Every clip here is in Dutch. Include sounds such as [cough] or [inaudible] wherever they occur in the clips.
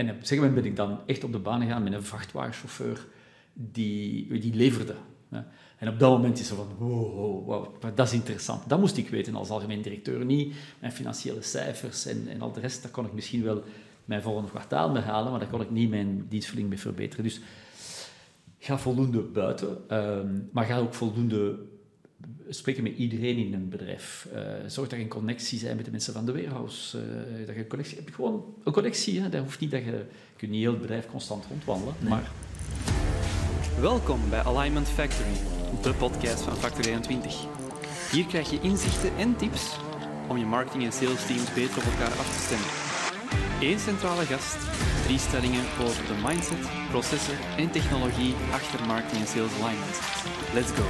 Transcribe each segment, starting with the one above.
En op een gegeven moment ben ik dan echt op de baan gegaan met een vrachtwagenchauffeur die, die leverde. En op dat moment is er van, wow, dat is interessant. Dat moest ik weten als algemeen directeur. Niet mijn financiële cijfers en, en al de rest, daar kon ik misschien wel mijn volgende kwartaal mee halen, maar daar kon ik niet mijn dienstverlening mee verbeteren. Dus ga voldoende buiten, ehm, maar ga ook voldoende spreken met iedereen in een bedrijf. Uh, zorg dat je een connectie bent met de mensen van de warehouse. Uh, dat je een connectie hebt. Gewoon een connectie. Hè. Dat hoeft niet dat je... Je kunt niet heel het bedrijf constant rondwandelen, maar... Welkom bij Alignment Factory, de podcast van Factory 21. Hier krijg je inzichten en tips om je marketing- en sales teams beter op elkaar af te stemmen. Eén centrale gast, drie stellingen over de mindset, processen en technologie achter marketing en sales alignment. Let's go!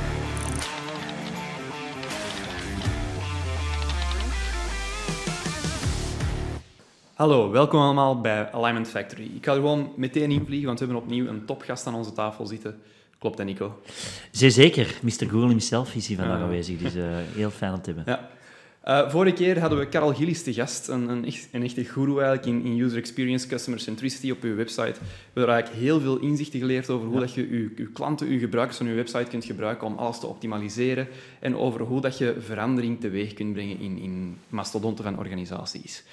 Hallo, welkom allemaal bij Alignment Factory. Ik ga er gewoon meteen invliegen, want we hebben opnieuw een topgast aan onze tafel zitten. Klopt dat, Nico? Zeer zeker. Mr. Google himself is hier vandaag uh, aanwezig, dus uh, heel fijn om te hebben. Ja. Uh, vorige keer hadden we Karel Gillis te gast, een, een, echt, een echte guru eigenlijk in, in, user experience, customer centricity op uw website. We hebben eigenlijk heel veel inzichten geleerd over hoe ja. dat je uw, uw klanten, uw gebruikers van uw website kunt gebruiken om alles te optimaliseren en over hoe dat je verandering teweeg kunt brengen in, in mastodonten van organisaties.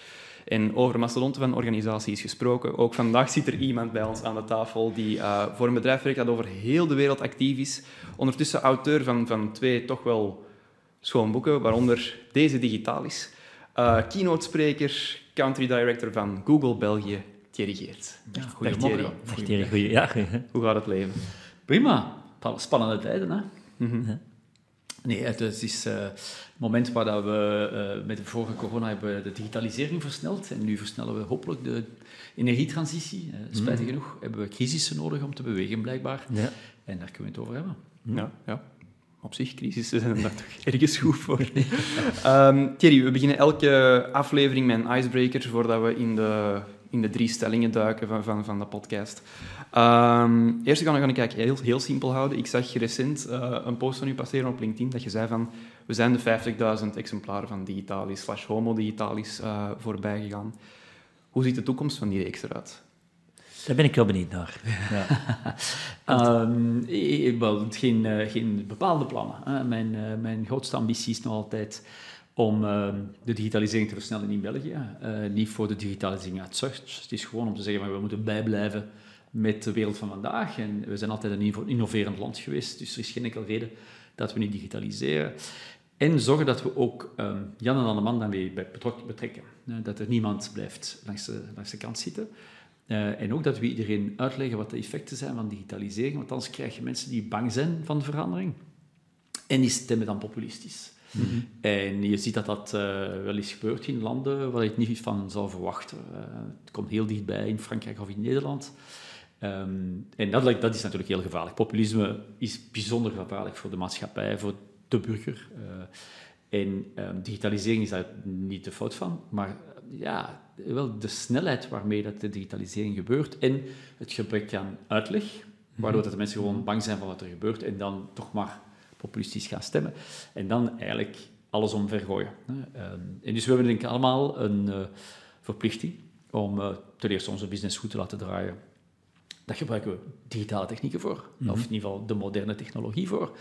En over mastodonten van organisaties gesproken. Ook vandaag zit er iemand bij ons aan de tafel die uh, voor een bedrijf werkt dat over heel de wereld actief is. Ondertussen auteur van, van twee toch wel schoon boeken, waaronder deze digitalis. Uh, keynote-spreker, country director van Google België, Thierry Geert. Ja, Goedemorgen. Dag Thierry. Goeie, ja. Hoe gaat het leven? Prima. Spannende tijden, hè? Mm -hmm. Nee, het is uh, het moment waar dat we uh, met de vorige corona hebben de digitalisering versneld. En nu versnellen we hopelijk de energietransitie. Uh, spijtig mm. genoeg hebben we crisissen nodig om te bewegen, blijkbaar. Ja. En daar kunnen we het over hebben. Ja, ja. Op zich, crisissen zijn daar toch [laughs] ergens goed voor. [laughs] um, Thierry, we beginnen elke aflevering met een icebreaker voordat we in de, in de drie stellingen duiken van, van, van de podcast. Um, eerst ga, ik eigenlijk heel, heel simpel houden. Ik zag recent uh, een post van u passeren op LinkedIn dat je zei van we zijn de 50.000 exemplaren van Digitalis slash Homo Digitalis uh, voorbij gegaan. Hoe ziet de toekomst van die reeks eruit? Daar ben ik wel benieuwd naar. Ja. [laughs] um, [laughs] wel, geen, uh, geen bepaalde plannen. Hè. Mijn, uh, mijn grootste ambitie is nog altijd om uh, de digitalisering te versnellen in België. Uh, niet voor de digitalisering uit search. Het is gewoon om te zeggen, maar we moeten bijblijven met de wereld van vandaag. En we zijn altijd een innoverend land geweest, dus er is geen enkele reden dat we niet digitaliseren. En zorgen dat we ook um, Jan en Anneman daarmee betrekken. dat er niemand blijft langs de, langs de kant zitten. Uh, en ook dat we iedereen uitleggen wat de effecten zijn van digitalisering, want anders krijg je mensen die bang zijn van de verandering. En die stemmen dan populistisch. Mm -hmm. En je ziet dat dat uh, wel eens gebeurt in landen waar je het niet van zou verwachten. Uh, het komt heel dichtbij in Frankrijk of in Nederland. Um, en dat, dat, is natuurlijk heel gevaarlijk. Populisme is bijzonder gevaarlijk voor de maatschappij, voor de burger. Uh, en um, digitalisering is daar niet de fout van, maar ja, wel de snelheid waarmee dat de digitalisering gebeurt en het gebrek aan uitleg, waardoor dat de mensen gewoon bang zijn van wat er gebeurt en dan toch maar populistisch gaan stemmen. En dan eigenlijk alles omvergooien. Um, en dus we hebben denk ik allemaal een uh, verplichting om uh, ten eerste onze business goed te laten draaien daar gebruiken we digitale technieken voor, mm -hmm. of in ieder geval de moderne technologie voor.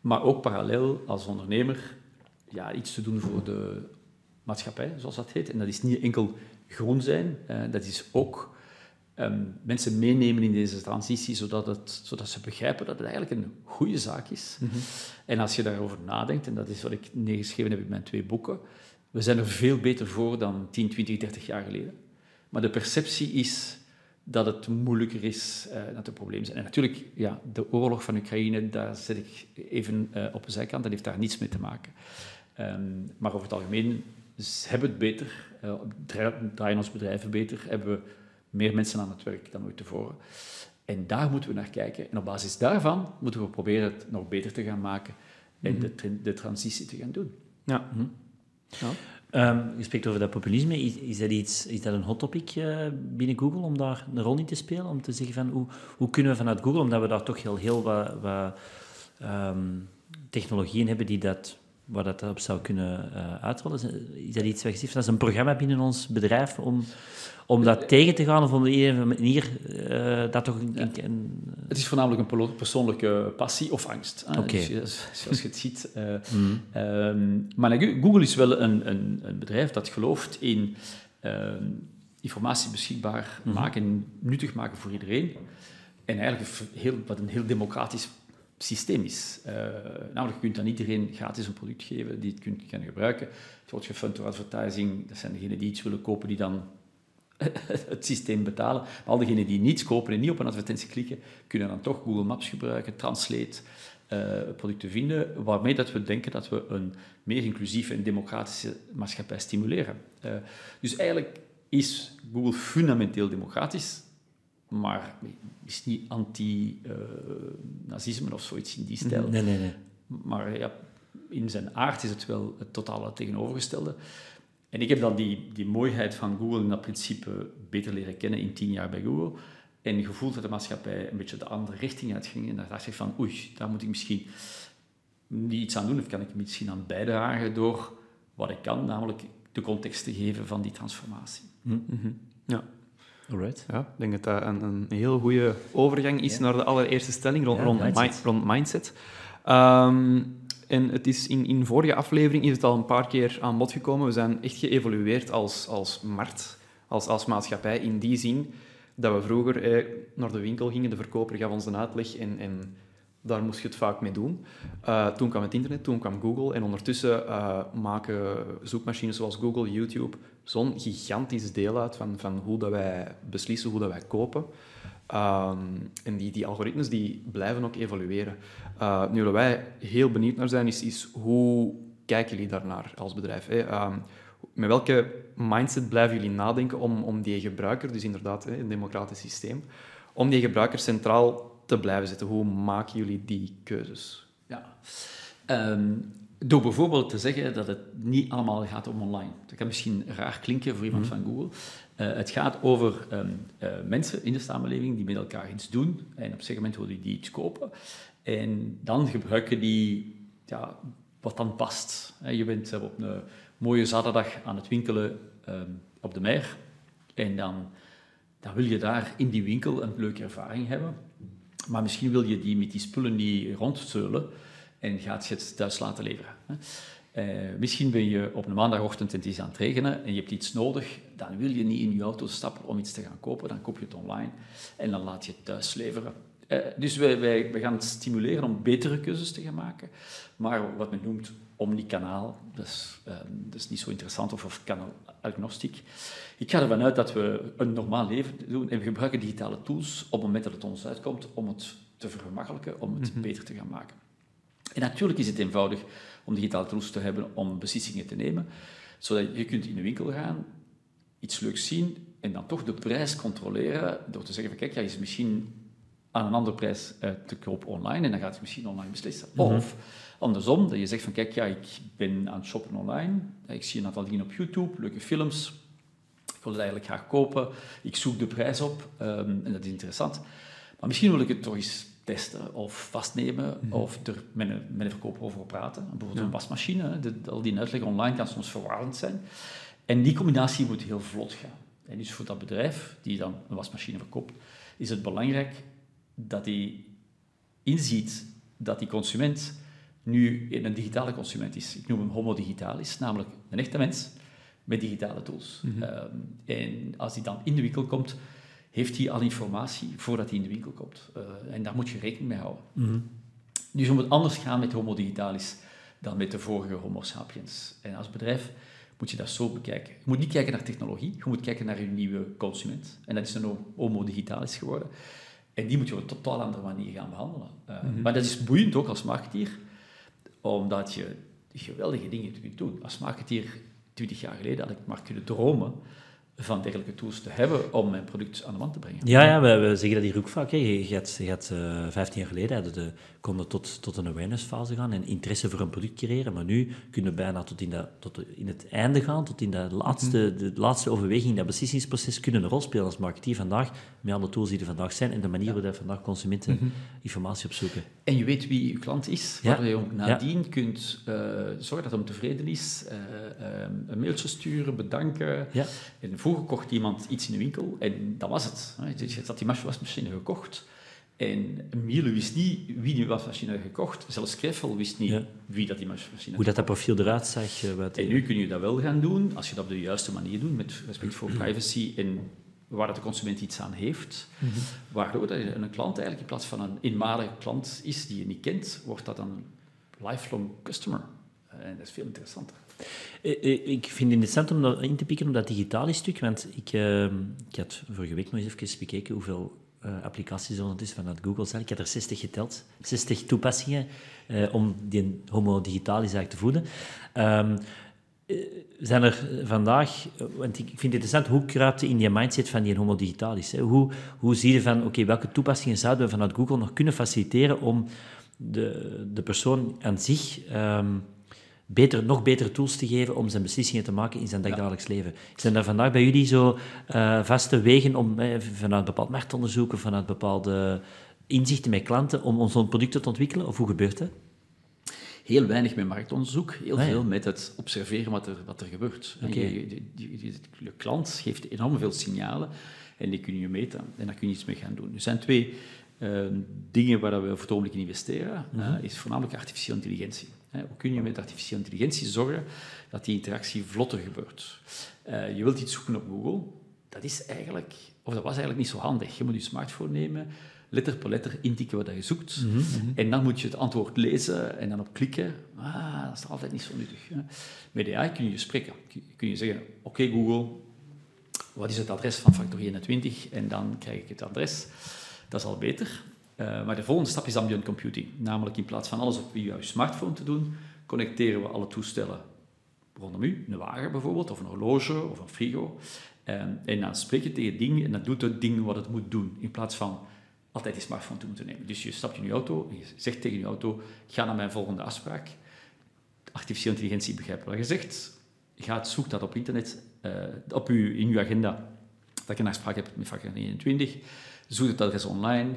Maar ook parallel als ondernemer ja, iets te doen voor de maatschappij, zoals dat heet. En dat is niet enkel groen zijn, dat is ook um, mensen meenemen in deze transitie, zodat, het, zodat ze begrijpen dat het eigenlijk een goede zaak is. Mm -hmm. En als je daarover nadenkt, en dat is wat ik neergeschreven heb in mijn twee boeken, we zijn er veel beter voor dan 10, 20, 30 jaar geleden. Maar de perceptie is dat het moeilijker is, uh, dat er problemen zijn. En natuurlijk, ja, de oorlog van Oekraïne, daar zet ik even uh, op de zijkant, dat heeft daar niets mee te maken. Um, maar over het algemeen hebben we het beter, uh, draaien onze bedrijven beter, hebben we meer mensen aan het werk dan ooit tevoren. En daar moeten we naar kijken. En op basis daarvan moeten we proberen het nog beter te gaan maken en mm -hmm. de, de, transitie te gaan doen. Ja. Mm -hmm. ja. Um, je spreekt over dat populisme. Is, is, dat, iets, is dat een hot topic uh, binnen Google om daar een rol in te spelen? Om te zeggen van hoe, hoe kunnen we vanuit Google, omdat we daar toch heel, heel wat, wat um, technologieën hebben die dat waar dat op zou kunnen uh, uitrollen? Is dat iets zegt, dat is een programma binnen ons bedrijf om, om dat tegen te gaan of om hier, manier uh, dat toch... Een, een, het is voornamelijk een persoonlijke passie of angst. Okay. Dus, zoals je het [laughs] ziet. Uh, mm. um, maar Google is wel een, een, een bedrijf dat gelooft in um, informatie beschikbaar mm -hmm. maken, nuttig maken voor iedereen. En eigenlijk heel, wat een heel democratisch systeem is. Uh, namelijk, je kunt aan iedereen gratis een product geven die het kunt gaan gebruiken. Het wordt gefund door advertising. Dat zijn degenen die iets willen kopen, die dan [laughs] het systeem betalen. Maar al diegenen die niets kopen en niet op een advertentie klikken, kunnen dan toch Google Maps gebruiken, Translate, uh, producten vinden, waarmee dat we denken dat we een meer inclusieve en democratische maatschappij stimuleren. Uh, dus eigenlijk is Google fundamenteel democratisch, maar is niet anti-nazisme of zoiets in die stijl. Nee, nee, nee. Maar ja, in zijn aard is het wel het totale tegenovergestelde. En ik heb dan die, die mooiheid van Google in dat principe beter leren kennen in tien jaar bij Google. En gevoeld dat de maatschappij een beetje de andere richting uitging. En daar dacht ik van, oei, daar moet ik misschien niet iets aan doen. Of kan ik misschien aan bijdragen door wat ik kan, namelijk de context te geven van die transformatie. Mm -hmm. Ja. Alright. Ja, ik denk dat dat een, een heel goede overgang is ja. naar de allereerste stelling rond, Ja, rond, mindset. mi- rond mindset. Ehm, en het is in, in vorige aflevering is het al een paar keer aan bod gekomen. We zijn echt geëvolueerd als, als markt, als, als maatschappij, in die zin dat we vroeger eh, naar de winkel gingen, de verkoper gaf ons een uitleg en, en daar moest je het vaak mee doen. Eh, toen kwam het internet, toen kwam Google en ondertussen eh, maken zoekmachines zoals Google, YouTube zo'n gigantisch deel uit van, van hoe dat wij beslissen, hoe dat wij kopen. Um, en die, die algoritmes die blijven ook evolueren. Uh, nu waar wij heel benieuwd naar zijn, is, is hoe kijken jullie daarnaar als bedrijf? Um, met welke mindset blijven jullie nadenken om, om die gebruiker, dus inderdaad een democratisch systeem, om die gebruiker centraal te blijven zetten? Hoe maken jullie die keuzes? Ja. Um, door bijvoorbeeld te zeggen dat het niet allemaal gaat om online. Dat kan misschien raar klinken voor iemand mm. van Google. Uh, het gaat over um, uh, mensen in de samenleving die met elkaar iets doen en op een moment willen die iets kopen. En dan gebruiken die ja, wat dan past. Je bent op een mooie zaterdag aan het winkelen um, op de mer en dan, dan wil je daar in die winkel een leuke ervaring hebben. Maar misschien wil je die met die spullen niet rondzeulen en gaat je het thuis laten leveren. Uh, misschien ben je op een maandagochtend en het is aan het regenen en je hebt iets nodig, dan wil je niet in je auto stappen om iets te gaan kopen, dan koop je het online en dan laat je het thuis leveren. Uh, dus wij, wij, gaan het stimuleren om betere keuzes te gaan maken, maar wat men noemt omnikanaal, dat is, uh, dat is niet zo interessant, of, of kanaal-agnostiek. Ik ga ervan uit dat we een normaal leven doen en we gebruiken digitale tools op het moment dat het ons uitkomt om het te vergemakkelijken, om het mm -hmm. beter te gaan maken. En natuurlijk is het eenvoudig om digitale tools te hebben om beslissingen te nemen, zodat je kunt in de winkel gaan, iets leuks zien en dan toch de prijs controleren door te zeggen van kijk, ja, is misschien aan een andere prijs uh, te koop online en dan gaat je misschien online beslissen. Mm -hmm. Of andersom, dat je zegt van kijk, ja, ik ben aan het shoppen online, ik zie een aantal dingen op YouTube, leuke films, wil het eigenlijk graag kopen, ik zoek de prijs op um, en dat is interessant. Maar misschien wil ik het toch eens testen of vastnemen mm -hmm. of er met een, met een verkoper over praten. Bijvoorbeeld ja. een wasmachine, de, al die uitleg online kan soms verwarrend zijn. En die combinatie moet heel vlot gaan. En dus voor dat bedrijf die dan een wasmachine verkoopt, is het belangrijk dat hij inziet dat die consument nu een digitale consument is. Ik noem hem homo digitalis, namelijk een echte mens met digitale tools. Mm -hmm. um, en als hij dan in de winkel komt, heeft hij al informatie voordat hij in de winkel komt. Uh, en daar moet je rekening mee houden. Mm -hmm. Dus je moet anders gaan met homo digitalis dan met de vorige homo sapiens. En als bedrijf moet je dat zo bekijken. Je moet niet kijken naar technologie, je moet kijken naar je nieuwe consument. En dat is een homo digitalis geworden. En die moet je op een totaal andere manier gaan behandelen. Uh, mm -hmm. Maar dat is boeiend ook als marketeer, omdat je geweldige dingen kunt doen. Als marketeer, twintig jaar geleden, had ik maar kunnen dromen van dergelijke tools te hebben om mijn product aan de man te brengen. Ja, ja we, we zeggen dat hier ook vaak. Hè. Je, had, je had uh, 15 jaar geleden hadden de, konden tot, tot een awareness-fase gaan en interesse voor een product creëren, maar nu kunnen we bijna tot in, dat, tot in het einde gaan, tot in dat laatste, de laatste overweging, dat beslissingsproces, kunnen een rol spelen als marketeer vandaag, met alle tools die er vandaag zijn en de manier waarop vandaag consumenten mm -hmm. informatie opzoeken. En je weet wie je klant is, ja. waar je ook nadien ja. kunt uh, zorgen dat hij tevreden is, uh, um, een mailtje sturen, bedanken. En vroeger kocht iemand iets in de winkel en dat was het. Je had die wasmachine gekocht en Miele wist niet wie die wasmachine had gekocht. Zelfs Kreffel wist niet Ja. wie dat die wasmachine Hoe dat, dat profiel eruit zag. eh, wat- En nu kun je dat wel gaan doen, als je dat op de juiste manier doet, met respect voor privacy en waar de consument iets aan heeft. Waardoor dat een klant eigenlijk in plaats van een eenmalige klant is die je niet kent, wordt dat een lifelong customer. En dat is veel interessanter. Eh, eh, Ik vind het interessant om dat in te pikken op dat digitale stuk, want ik, eh, ik had vorige week nog eens even bekeken hoeveel eh, applicaties er ondertussen vanuit Google zijn. Ik had er 60 geteld, 60 toepassingen om die homo digitalis te voeden. Ehm, eh, zijn er vandaag, want ik vind het interessant, hoe kruipt in die mindset van die homo digitalis? Hoe, hoe zie je van, oké, welke toepassingen zouden we vanuit Google nog kunnen faciliteren om de, de persoon aan zich ehm, beter, nog betere tools te geven om zijn beslissingen te maken in zijn dagelijks leven. Zijn er vandaag bij jullie zo eh, vaste wegen om eh, vanuit bepaald marktonderzoek of vanuit bepaalde inzichten met klanten om ons producten te ontwikkelen? Of hoe gebeurt dat? Heel weinig met marktonderzoek, heel Ah, veel met het observeren wat er, wat er gebeurt. Je, je- je- je klant geeft enorm veel signalen en die kun je meten en daar kun je iets mee gaan doen. Er zijn twee eh, dingen waar we voor het ogenblik in investeren, Mhm. eh, is voornamelijk artificiële intelligentie. Hè, hoe kun je met artificiële intelligentie zorgen dat die interactie vlotter gebeurt? Eh, je wilt iets zoeken op Google, dat is eigenlijk, of dat was eigenlijk niet zo handig. Je moet je smartphone nemen, letter per letter intikken wat je zoekt. En dan moet je het antwoord lezen en dan op klikken. Ah, dat is altijd niet zo nuttig. Hè. Met AI kun je spreken. Kun je zeggen, oké Google, wat is het adres van factor 21? En dan krijg ik het adres. Dat is al beter. Eh, maar de volgende stap is ambient computing. Namelijk in plaats van alles op jouw smartphone te doen, connecteren we alle toestellen rondom u, een wagen bijvoorbeeld, of een horloge, of een frigo. En, en dan spreek je tegen het ding en dan doet het ding wat het moet doen, in plaats van altijd die smartphone te moeten nemen. Dus je stapt in je auto en je zegt tegen je auto, ga naar mijn volgende afspraak. Artificiële intelligentie begrijpt wat je zegt. Ga zoek dat op internet, eh, op uw, in uw agenda, dat je een afspraak hebt met factor 21. Zoek het adres online,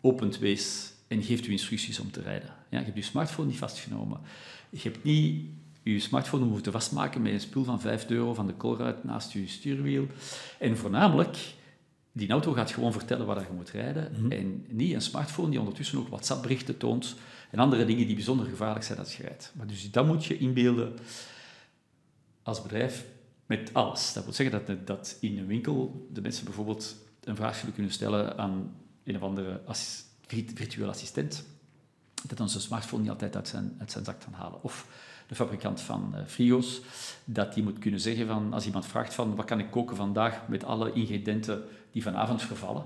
opent wees en geeft u instructies om te rijden. Ja, je hebt je smartphone niet vastgenomen. Je hebt niet je smartphone moeten vastmaken met een spul van 5 euro van de kolruit naast je stuurwiel. En voornamelijk, die auto gaat gewoon vertellen waar je moet rijden. En niet een smartphone die ondertussen ook WhatsApp-berichten toont en andere dingen die bijzonder gevaarlijk zijn als je rijdt. Maar dus dat moet je inbeelden als bedrijf met alles. Dat wil zeggen dat, dat in een winkel de mensen bijvoorbeeld een vraag zullen kunnen stellen aan een of andere virtuele assistent, dat onze smartphone niet altijd uit zijn, uit zijn zak kan halen. Of de fabrikant van eh, frigo's, dat die moet kunnen zeggen van, als iemand vraagt van, wat kan ik koken vandaag met alle ingrediënten die vanavond vervallen,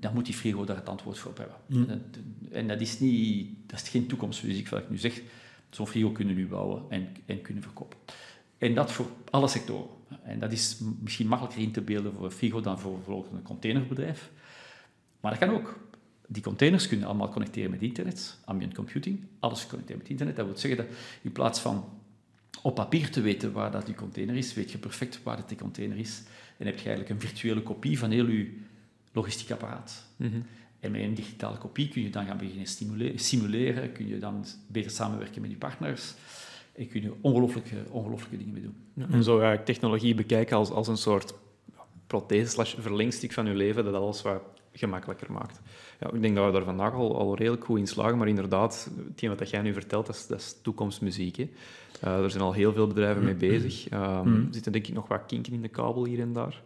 dan moet die frigo daar het antwoord voor op hebben. En, en dat is, niet, dat is geen toekomstmuziek wat ik nu zeg. Zo'n frigo kunnen we nu bouwen en, en kunnen verkopen. En dat voor alle sectoren. En dat is misschien makkelijker in te beelden voor een frigo dan voor bijvoorbeeld een containerbedrijf. Maar dat kan ook. Die containers kunnen allemaal connecteren met internet, ambient computing, alles connecteren met internet. Dat wil zeggen dat in plaats van op papier te weten waar dat die container is, weet je perfect waar dat die container is. En heb je eigenlijk een virtuele kopie van heel je logistiek apparaat. En met een digitale kopie kun je dan gaan beginnen simuleren, kun je dan beter samenwerken met je partners en kun je ongelooflijke, ongelooflijke dingen mee doen. Ja, En zo ga ik technologie bekijken als, als een soort prothese slash verlengstuk van je leven, dat alles wat gemakkelijker maakt. Ja, ik denk dat we daar vandaag al, al redelijk goed in slagen, maar inderdaad, hetgeen wat jij nu vertelt, dat is, dat is toekomstmuziek. Hè. Eh, er zijn al heel veel bedrijven mee bezig. Ehm, Er zitten denk ik nog wat kinken in de kabel hier en daar.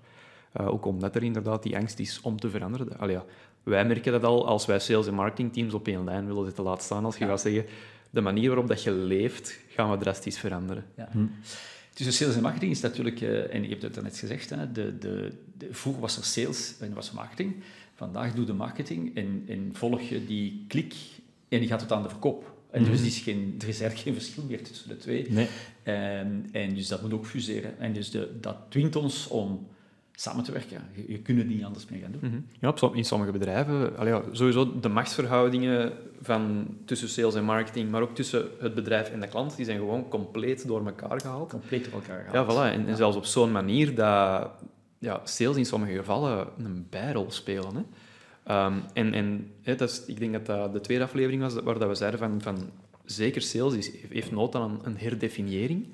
Eh, ook omdat er inderdaad die angst is om te veranderen. Allee, ja, wij merken dat al als wij sales- en marketingteams op één lijn willen zitten laten staan. Als je gaat zeggen, de manier waarop dat je leeft, gaan we drastisch veranderen. Ja. Tussen sales en marketing is natuurlijk, eh, en je hebt het net gezegd, hè, de, de, de, vroeger was er sales en was marketing. Vandaag doe de marketing en, en volg je die klik en die gaat tot aan de verkoop. En dus is geen, er is eigenlijk geen verschil meer tussen de twee. Nee. En, en dus dat moet ook fuseren. En dus de, dat dwingt ons om samen te werken. Je, je kunt het niet anders mee gaan doen. Mhm. Ja, in sommige bedrijven, allee, sowieso de machtsverhoudingen van, tussen sales en marketing, maar ook tussen het bedrijf en de klant, die zijn gewoon compleet door elkaar gehaald. Compleet door elkaar Ja, gehaald. voilà. En, en zelfs op zo'n manier dat ja, sales in sommige gevallen een bijrol spelen. Hè. Ehm, en en hè, dat is, ik denk dat dat de tweede aflevering was waar dat we zeiden van, van zeker sales is, heeft nood aan een, een herdefiniëring.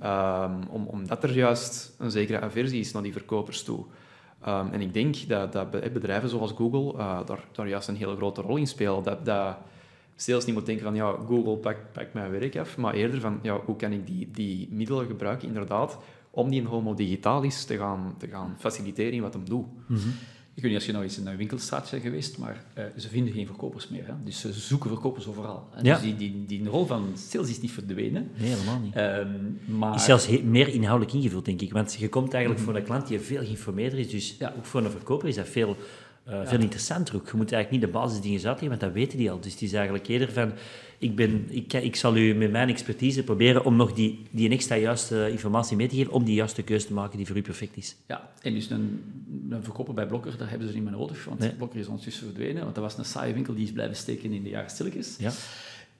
Ehm, om, omdat er juist een zekere aversie is naar die verkopers toe. Ehm, en ik denk dat, dat be- bedrijven zoals Google eh, daar, daar juist een hele grote rol in spelen. Dat, dat sales niet moet denken van ja, Google pakt mijn werk af, maar eerder van ja, hoe kan ik die, die middelen gebruiken inderdaad om die homo digitalis te gaan, te gaan faciliteren in wat hem doet. Ik weet niet als je nou eens in een winkelstraat bent geweest, maar eh, ze vinden geen verkopers meer. Hè? Dus ze zoeken verkopers overal. Ja. Dus die, die, die rol van sales is niet verdwenen. Nee, helemaal niet. Ehm, maar is zelfs he- meer inhoudelijk ingevuld, denk ik. Want je komt eigenlijk voor een klant die veel geïnformeerder is. Dus Ja. ook voor een verkoper is dat veel, eh, veel interessanter ook. Je moet eigenlijk niet de basisdingen uitleggen, want dat weten die al. Dus het is eigenlijk eerder van... Ik, ben, ik, ik zal u met mijn expertise proberen om nog die, die extra juiste informatie mee te geven, om die juiste keuze te maken die voor u perfect is. Ja, en dus een, een verkoper bij Blokker, daar hebben ze niet meer nodig, want Nee. Blokker is ondertussen verdwenen, want dat was een saaie winkel die is blijven steken in de jaren stilletjes. Ja.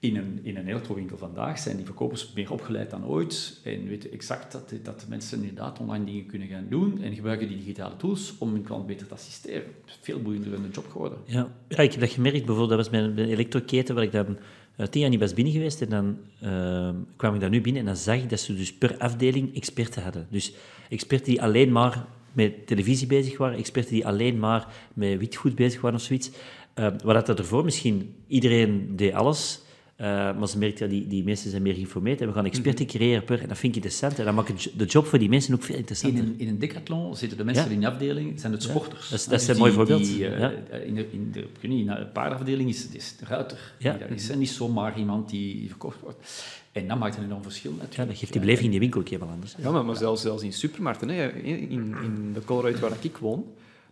In een, in een elektrowinkel vandaag zijn die verkopers meer opgeleid dan ooit en weten exact dat, dat mensen inderdaad online dingen kunnen gaan doen en gebruiken die digitale tools om hun klant beter te assisteren. Veel boeiender dan de job geworden. Ja. ik heb dat gemerkt. Bijvoorbeeld, dat was mijn, mijn elektroketen, waar ik dan eh, tien jaar niet was binnen geweest. En dan eh, kwam ik daar nu binnen en dan zag ik dat ze dus per afdeling experten hadden. Dus experten die alleen maar met televisie bezig waren, experten die alleen maar met witgoed bezig waren of zoiets. Waar dat dat ervoor misschien, iedereen deed alles... eh, maar ze merkte, ja, die, die mensen zijn meer geïnformeerd en we gaan experten creëren per... En dat vind ik interessant. En dan maakt de job voor die mensen ook veel In interessanter. een, in een decathlon zitten de mensen Ja. in die afdeling, zijn het sporters. Dat is- dat is een mooi voorbeeld. die, eh, Ja. in de, in de, in de paardafdeling is, is de ruiter. Ja. Die daar is, en niet zomaar iemand die verkocht wordt. En dat maakt een enorm verschil natuurlijk. Ja, dat geeft die beleving in die winkel ook heel anders. Ja, maar, maar zelfs, zelfs in supermarkten. Hè. In, in de Colruyt waar ik woon,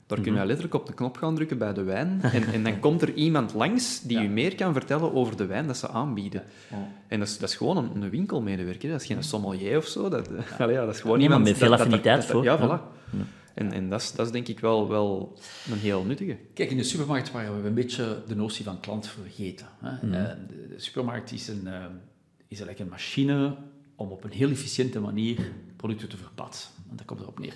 daar kun je letterlijk op de knop gaan drukken bij de wijn. [laughs] En, en dan komt er iemand langs die Ja. u meer kan vertellen over de wijn dat ze aanbieden. Ja. En dat is, dat is gewoon een, een winkelmedewerker. Dat is geen sommelier of zo. Dat, [laughs] Allee, ja, dat is gewoon iemand... met veel dat- affiniteit dat- voor. Ja, Ja. voilà. En, en dat, is, dat is denk ik wel, wel een heel nuttige. Kijk, in de supermarkt waren we een beetje de notie van klant vergeten. Hè. Mhm. Eh, de, de supermarkt is, een, eh, is eigenlijk een machine om op een heel efficiënte manier producten te verplaatsen. Want dat komt erop neer.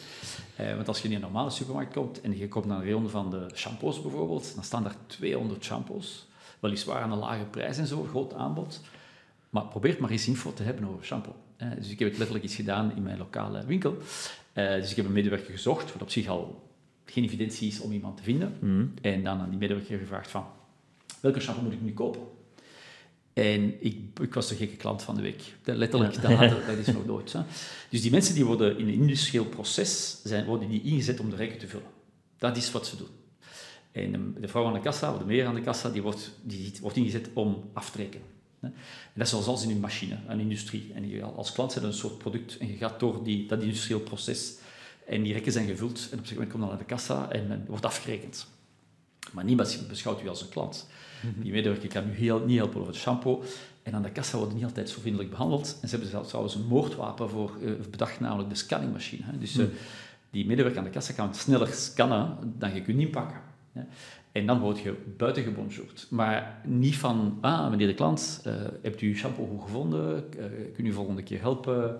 Eh, want als je in een normale supermarkt komt en je komt naar een rayon van de shampoos bijvoorbeeld, dan staan daar 200 shampoos. Weliswaar aan een lage prijs en zo, groot aanbod. Maar probeer maar eens info te hebben over shampoo. Eh, dus ik heb het letterlijk iets gedaan in mijn lokale winkel. Eh, dus ik heb een medewerker gezocht, wat op zich al geen evidentie is om iemand te vinden. En dan aan die medewerker gevraagd van, welke shampoo moet ik nu kopen? En ik, ik was de gekke klant van de week. Letterlijk, dat, had- [laughs] dat is nog nooit. Hè. Dus die mensen die worden in een industrieel proces, zijn, worden die ingezet om de rekken te vullen. Dat is wat ze doen. En de, de vrouw aan de kassa, of de meneer aan de kassa, die wordt, die wordt ingezet om af te rekenen. En dat is zoals in een machine, een industrie. En je, als klant zit een soort product en je gaat door die, dat industrieel proces en die rekken zijn gevuld en op een gegeven moment komt dan naar de kassa en men wordt afgerekend. Maar niemand beschouwt u als een klant. Die medewerker kan u heel, niet helpen over het shampoo. En aan de kassa worden niet altijd zo vriendelijk behandeld. En ze hebben zelfs trouwens een moordwapen voor eh, bedacht, namelijk de scanningmachine. Hè. Dus eh, die medewerker aan de kassa kan sneller scannen dan je kunt inpakken. Hè. En dan word je buiten gebonjourd. Maar niet van, ah, meneer de klant, eh, hebt u uw shampoo goed gevonden? Uh, kun u volgende keer helpen?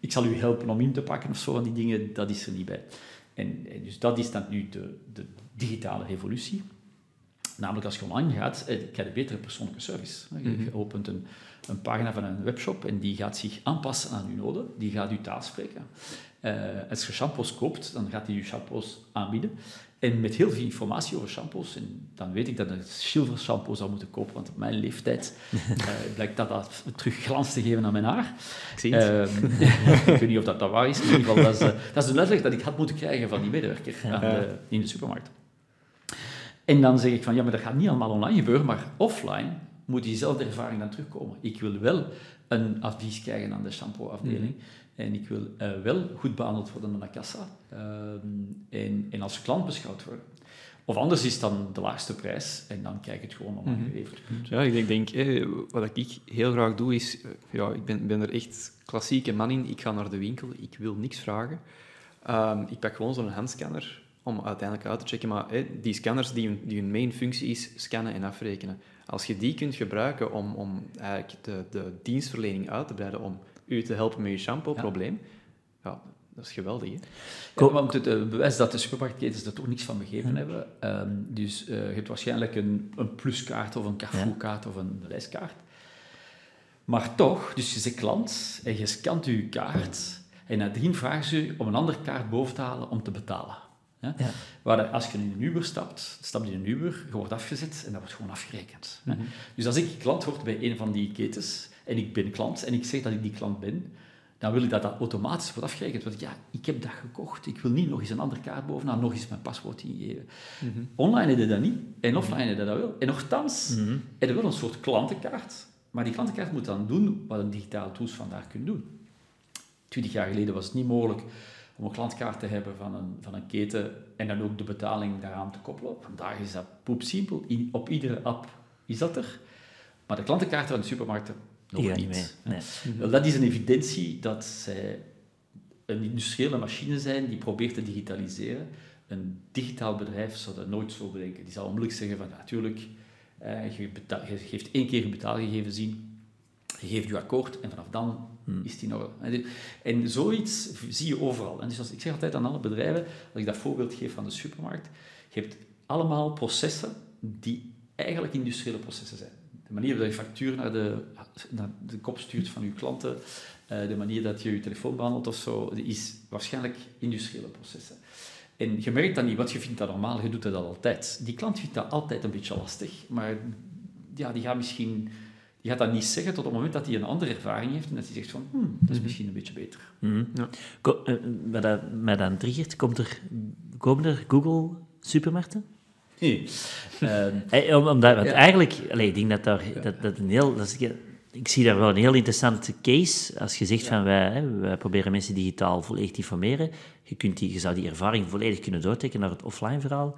Ik zal u helpen om in te pakken of zo, van die dingen, dat is er niet bij. En, en dus dat is dan nu de, de digitale revolutie. Namelijk als je online gaat, eh, krijg je betere persoonlijke service. Je, je opent een, een pagina van een webshop en die gaat zich aanpassen aan uw noden. Die gaat uw taal spreken. Eh, als je shampoos koopt, dan gaat hij je shampoos aanbieden. En met heel veel informatie over shampoos. En dan weet ik dat ik zilver shampoo zou moeten kopen, want op mijn leeftijd [laughs] eh, blijkt dat, dat terug glans te geven aan mijn haar. Ik zie het. Ehm, [laughs] ik weet niet of dat, dat waar is, maar in ieder geval, dat is, eh, dat is de uitleg dat ik had moeten krijgen van die medewerker aan de, in de supermarkt. En dan zeg ik van, ja, maar dat gaat niet allemaal online gebeuren, maar offline moet diezelfde ervaring dan terugkomen. Ik wil wel een advies krijgen aan de shampoo-afdeling. En ik wil eh, wel goed behandeld worden aan de kassa. Ehm, en, en als klant beschouwd worden. Of anders is dan de laagste prijs en dan kijk ik het gewoon online geleverd. Ja, ik denk, denk eh, wat ik heel graag doe is, eh, ja, ik ben, ben er echt klassieke man in. Ik ga naar de winkel, ik wil niks vragen. Ehm, ik pak gewoon zo'n handscanner om uiteindelijk uit te checken. Maar die scanners, die hun, die hun main functie is scannen en afrekenen. Als je die kunt gebruiken om, om eigenlijk de, de dienstverlening uit te breiden, om u te helpen met je shampoo-probleem, ja. dat is geweldig. Hè? Ja, want het uh, bewijs dat de supermarktketens er toch niks van begeven hebben. Um, dus uh, je hebt waarschijnlijk een, een pluskaart of een Carrefour-kaart of een reiskaart. Maar toch, dus je zit klant en je scant je kaart en nadien vragen ze je om een andere kaart boven te halen om te betalen. Ja? Waar als je in een Uber stapt, stap je in een Uber, je wordt afgezet en dat wordt gewoon afgerekend. Mm -hmm. Dus als ik klant word bij een van die ketens en ik ben klant en ik zeg dat ik die klant ben, dan wil ik dat dat automatisch wordt afgerekend. Want ja, ik heb dat gekocht. Ik wil niet nog eens een andere kaart bovenaan, nog eens mijn paswoord ingeven. Mm -hmm. Online heb je dat niet en offline je dat wel. En nogthans, mm -hmm. je wel een soort klantenkaart. Maar die klantenkaart moet dan doen wat een digitale tools vandaag kunnen doen. Twintig jaar geleden was het niet mogelijk om een klantkaart te hebben van een, van een keten en dan ook de betaling daaraan te koppelen. Vandaag is dat poepsimpel. Op iedere app is dat er. Maar de klantenkaarten van de supermarkten nog ja, niet. Mee. Nee. Wel, dat is een evidentie dat zij een industriële machine zijn die probeert te digitaliseren. Een digitaal bedrijf zou dat nooit zo bedenken. Die zou onmiddellijk zeggen van, natuurlijk, eh, je, geeft één keer je betaalgegevens in, je geeft je akkoord en vanaf dan hmm. is die nog... En zoiets zie je overal. En dus als, ik zeg altijd aan alle bedrijven, als ik dat voorbeeld geef van de supermarkt, je hebt allemaal processen die eigenlijk industriële processen zijn. De manier waarop je factuur naar de, naar de kop stuurt van je klanten, uh, de manier dat je je telefoon behandelt of zo, is waarschijnlijk industriële processen. En je merkt dat niet, want je vindt dat normaal, je doet dat altijd. Die klant vindt dat altijd een beetje lastig, maar ja, die gaat misschien... Die gaat dat niet zeggen tot het moment dat hij een andere ervaring heeft en dat hij zegt van, hmm, dat is misschien een beetje beter. Mm-hmm. Ja. Ko uh, wat dat mij dan triggert, komt er, komen er Google supermarkten? Nee. [laughs] um, hey, omdat, want ja. eigenlijk, allee, ik denk dat daar, dat, dat een heel... Dat is, ik zie daar wel een heel interessante case. Als je zegt ja. van wij, hè, wij proberen mensen digitaal volledig te informeren. Je, kunt die, je zou die ervaring volledig kunnen doortrekken naar het offline verhaal.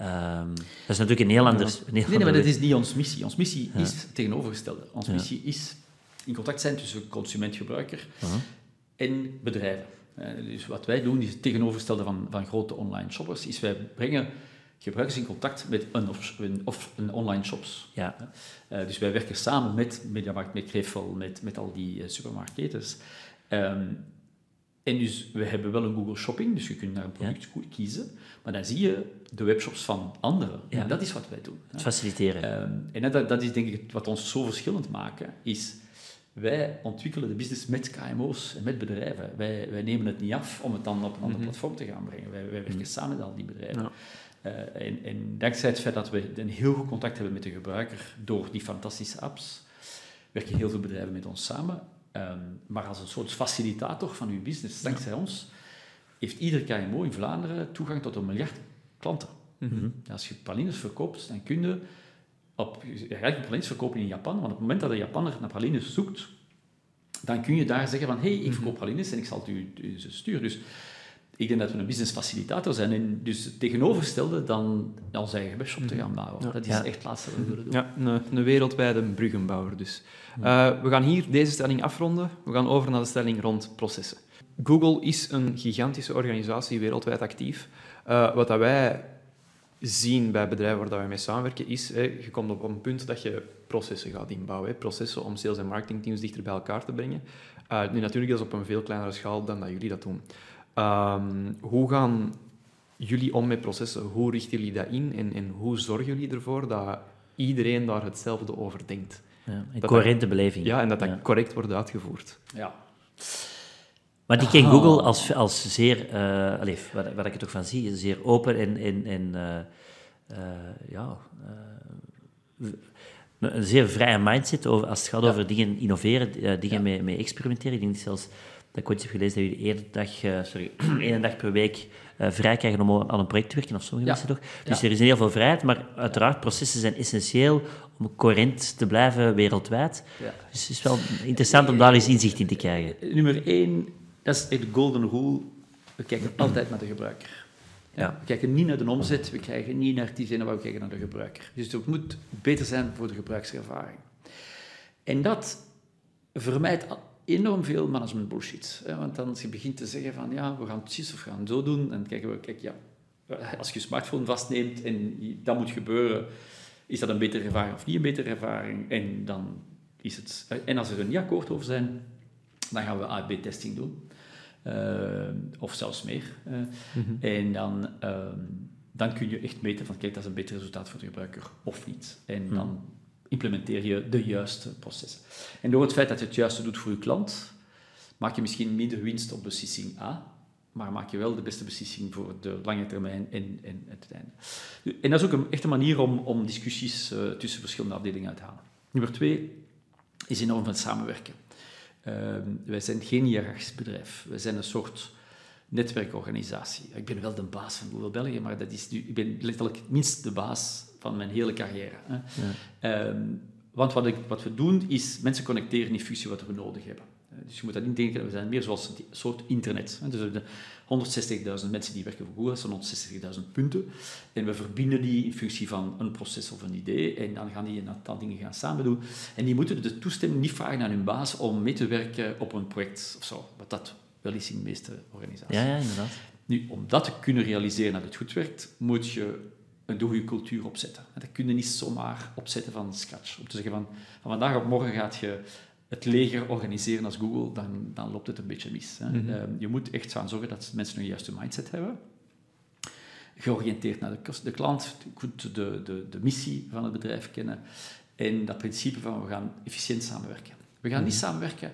Um, dat is natuurlijk een heel ander... Een heel nee, nee, maar dat is niet ons missie. Ons missie ja. is het tegenovergestelde. Onze missie is in contact zijn tussen consument-gebruiker uh -huh. en bedrijven. Uh, dus wat wij doen, is het tegenovergestelde van, van grote online shoppers, is wij brengen gebruikers in contact met een of, een, of een online shops. Ja. Uh, dus wij werken samen met Mediamarkt, met Krefel, met, met al die uh, supermarktketens. Um, en dus we hebben wel een Google Shopping, dus je kunt naar een product ja. kiezen, maar dan zie je de webshops van anderen. Ja. En dat is wat wij doen. Het faciliteren. Um, en dat, dat is denk ik wat ons zo verschillend maken, is wij ontwikkelen de business met KMO's en met bedrijven. Wij, wij nemen het niet af om het dan op een ander mm -hmm. platform te gaan brengen. Wij, wij werken mm -hmm. samen met al die bedrijven. Ja. Uh, en, en, dankzij het feit dat we een heel goed contact hebben met de gebruiker door die fantastische apps, werken heel veel bedrijven met ons samen. Um, maar als een soort facilitator van uw business, dankzij ja. ons, heeft ieder KMO in Vlaanderen toegang tot een miljard klanten. Mm -hmm. Als je pralines verkoopt, dan kun je op, je gaat pralines verkopen in Japan, want op het moment dat een Japanner naar pralines zoekt, dan kun je daar zeggen van, hé, hey, ik verkoop pralines en ik zal het u, u sturen. Dus ik denk dat we een business facilitator zijn en dus het tegenovergestelde dan onze eigen webshop te gaan bouwen. Ja. Dat is ja. echt het laatste wat we willen doen. Ja, een, een wereldwijde bruggenbouwer dus. Uh, we gaan hier deze stelling afronden. We gaan over naar de stelling rond processen. Google is een gigantische organisatie, wereldwijd actief. Uh, wat dat wij zien bij bedrijven waar dat wij mee samenwerken, is hè, je komt op een punt dat je processen gaat inbouwen. Hè. Processen om sales- en marketingteams dichter bij elkaar te brengen. Uh, nu natuurlijk is dat op een veel kleinere schaal dan dat jullie dat doen. Um, hoe gaan jullie om met processen? Hoe richten jullie dat in? En, en hoe zorgen jullie ervoor dat iedereen daar hetzelfde over denkt? Ja, een coherente beleving. Ja, en dat dat ja. correct wordt uitgevoerd. Ja. Maar die ken Google als, als zeer, uh, allez, wat, wat ik er toch van zie, zeer open en, en, en uh, uh, ja, een zeer vrije mindset over, als het gaat ja. over dingen innoveren, dingen ja. mee, mee experimenteren. Ik denk zelfs dat ik ooit heb gelezen dat jullie één dag, sorry, [clears throat] één dag per week uh, vrij krijgen om aan een project te werken, of sommige ja. mensen toch. Dus ja. er is heel veel vrijheid, maar uiteraard, processen zijn essentieel om coherent te blijven wereldwijd. Ja. Dus het is wel interessant om daar eens inzicht in te krijgen. Nummer één, dat is de golden rule, we kijken altijd naar de gebruiker. Ja. We kijken niet naar de omzet, we kijken niet naar die zinnen, maar we kijken naar de gebruiker. Dus het moet beter zijn voor de gebruikservaring. En dat vermijdt enorm veel management bullshit. Hè? Want dan als je begint te zeggen van ja, we gaan het of gaan het zo doen, en kijken we, kijk ja, als je je smartphone vastneemt en dat moet gebeuren, is dat een betere ervaring of niet een betere ervaring? En dan is het... En als we er niet akkoord over zijn, dan gaan we A-B-testing doen. Uh, of zelfs meer. Uh, mm -hmm. En dan, uh, dan kun je echt meten van, kijk, dat is een beter resultaat voor de gebruiker of niet. En mm -hmm. dan implementeer je de juiste processen. En door het feit dat je het juiste doet voor je klant, maak je misschien minder winst op beslissing A, maar maak je wel de beste beslissing voor de lange termijn en, en het einde. En dat is ook een echte manier om, om discussies uh, tussen verschillende afdelingen uit te halen. Nummer twee is enorm van samenwerken. Uh, wij zijn geen hiërarchisch bedrijf. Wij zijn een soort netwerkorganisatie. Ik ben wel de baas van Google België, maar dat is nu, ik ben letterlijk minst de baas van mijn hele carrière. Hè. Ja. Um, want wat, ik, wat, we doen, is mensen connecteren in functie wat we nodig hebben. Dus je moet dat niet denken, we zijn meer zoals een soort internet. Dus we hebben 160.000 mensen die werken voor Google, dat zijn 160.000 punten. En we verbinden die in functie van een proces of een idee. En dan gaan die een aantal dingen gaan samen doen. En die moeten de toestemming niet vragen aan hun baas om mee te werken op een project of zo. Wat dat wel is in de meeste organisaties. Ja, ja inderdaad. Nu, om dat te kunnen realiseren dat het goed werkt, moet je een goede cultuur opzetten. Dat kun je niet zomaar opzetten van scratch. Om te zeggen van, van vandaag op morgen gaat je het leger organiseren als Google, dan, dan loopt het een beetje mis. Hè. Mm -hmm. je moet echt gaan zorgen dat mensen een juiste mindset hebben. Georiënteerd naar de, de klant, goed de, de, de missie van het bedrijf kennen en dat principe van we gaan efficiënt samenwerken. We gaan mm -hmm. niet samenwerken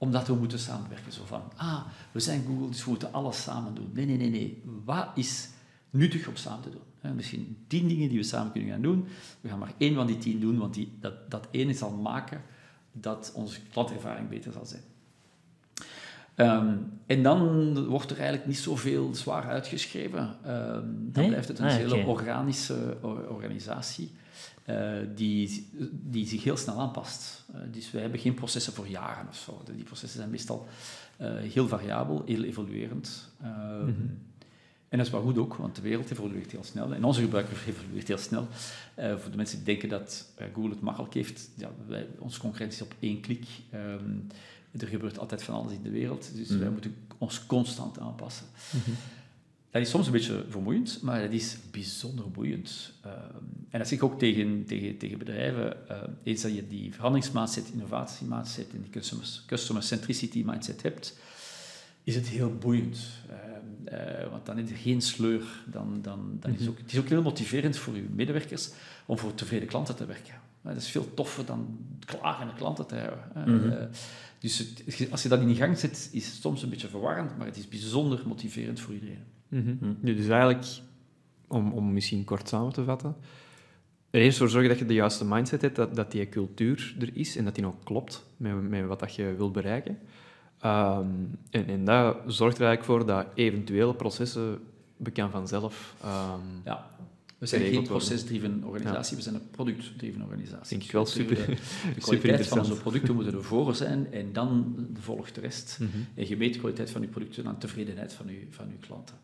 omdat we moeten samenwerken. Zo van, ah, we zijn Google, dus we moeten alles samen doen. Nee, nee, nee, nee. Wat is nuttig om samen te doen? Misschien tien dingen die we samen kunnen gaan doen. We gaan maar één van die tien doen, want die, dat, dat ene zal maken dat onze klantervaring beter zal zijn. Um, en dan wordt er eigenlijk niet zoveel zwaar uitgeschreven. Um, dan Nee? blijft het een Ah, hele organische or- organisatie eh, die, die zich heel snel aanpast. Eh, dus wij hebben geen processen voor jaren of zo. Die processen zijn meestal eh, heel variabel, heel evoluerend. Ehm, En dat is wel goed ook, want de wereld evolueert heel snel. En onze gebruiker evolueert heel snel. Eh, voor de mensen die denken dat eh, Google het makkelijk heeft, ja, wij, onze concurrentie is op één klik. Ehm, er gebeurt altijd van alles in de wereld, dus wij moeten ons constant aanpassen. Dat is soms een beetje vermoeiend, maar dat is bijzonder boeiend. Ehm, en dat zeg ik ook tegen, tegen, tegen bedrijven. eh, eens dat je die veranderingsmindset, innovatiemindset en die customer, customer centricity mindset hebt, is het heel boeiend. Ehm, eh, want dan is er geen sleur. Dan, dan, dan is ook, het is ook heel motiverend voor uw medewerkers om voor tevreden klanten te werken. Eh, dat is veel toffer dan klagende klanten te hebben. Eh, dus het- als je dat in gang zet, is het soms een beetje verwarrend, maar het is bijzonder motiverend voor iedereen. Mhm. Dus eigenlijk, om, om misschien kort samen te vatten, er eerst voor zorgen dat je de juiste mindset hebt, dat, dat die cultuur er is en dat die ook klopt met, met wat dat je wilt bereiken. Ehm, en, en dat zorgt er eigenlijk voor dat eventuele processen bekend vanzelf. ehm, Ja. We zijn geen procesdriven organisatie, we zijn een productdriven organisatie. Denk ik wel Dus super- De, de [laughs] super kwaliteit van onze producten moeten ervoor zijn en dan volgt de rest. Mhm. En je meet de kwaliteit van je producten aan tevredenheid van je, van uw klanten.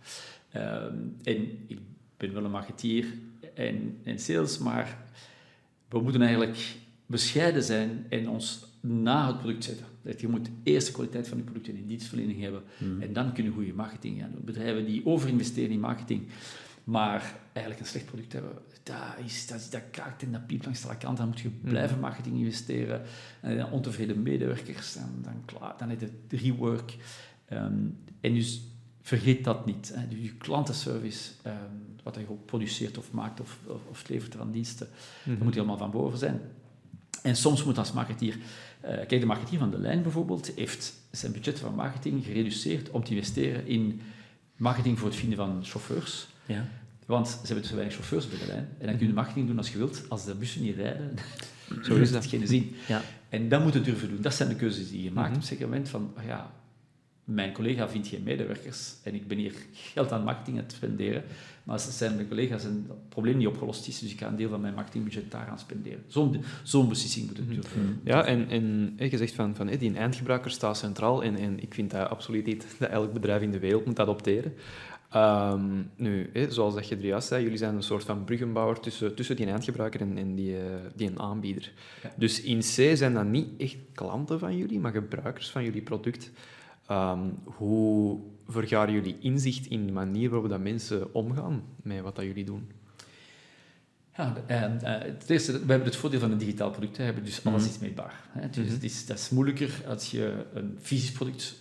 Ehm, en ik ben wel een marketeer en, en sales, maar we moeten eigenlijk bescheiden zijn en ons na het product zetten. Dat je moet eerst de kwaliteit van je producten in dienstverlening hebben en dan kunnen goede marketing gaan doen. Bedrijven die overinvesteren in marketing, maar eigenlijk een slecht product hebben, dat, is, dat, dat kraakt en dat piept langs de kant. Dan moet je blijven marketing investeren. En dan ontevreden medewerkers, dan, dan, klaar, dan heb je rework. Ehm, en dus vergeet dat niet. Hè. Dus je klantenservice, ehm, wat je ook produceert of maakt of, of, of levert aan diensten, dat moet helemaal van boven zijn. En soms moet als marketeer... eh, kijk, de marketeer van de lijn bijvoorbeeld heeft zijn budget van marketing gereduceerd om te investeren in marketing voor het vinden van chauffeurs. Ja. Want ze hebben te weinig chauffeurs bij de lijn. En dan kun je marketing doen als je wilt. Als de bussen niet rijden, [laughs] Zo is dat. geen zin. Ja. En dat moet je durven doen. Dat zijn de keuzes die je maakt op een zeker moment. Van, ah ja, mijn collega vindt geen medewerkers en ik ben hier geld aan marketing aan het spenderen. Maar als zijn mijn collega's en dat probleem niet opgelost is, dus ik ga een deel van mijn marketingbudget daaraan spenderen. Zo'n zo'n beslissing moet je durven. Ja, en, je zegt van, van die eindgebruiker staat centraal en, en ik vind dat absoluut iets dat elk bedrijf in de wereld moet adopteren. Ehm, nu, zoals dat je er juist zei, jullie zijn een soort van bruggenbouwer tussen, tussen die eindgebruiker en, en die, eh, die een aanbieder. Ja. Dus in C zijn dat niet echt klanten van jullie, maar gebruikers van jullie product. Ehm, hoe vergaren jullie inzicht in de manier waarop dat mensen omgaan met wat dat jullie doen? Ja, en, eh, het eerste, we hebben het voordeel van een digitaal product. We hebben dus alles Mhm. is meetbaar. Hè. Dus Mhm. het is, dat is moeilijker als je een fysisch product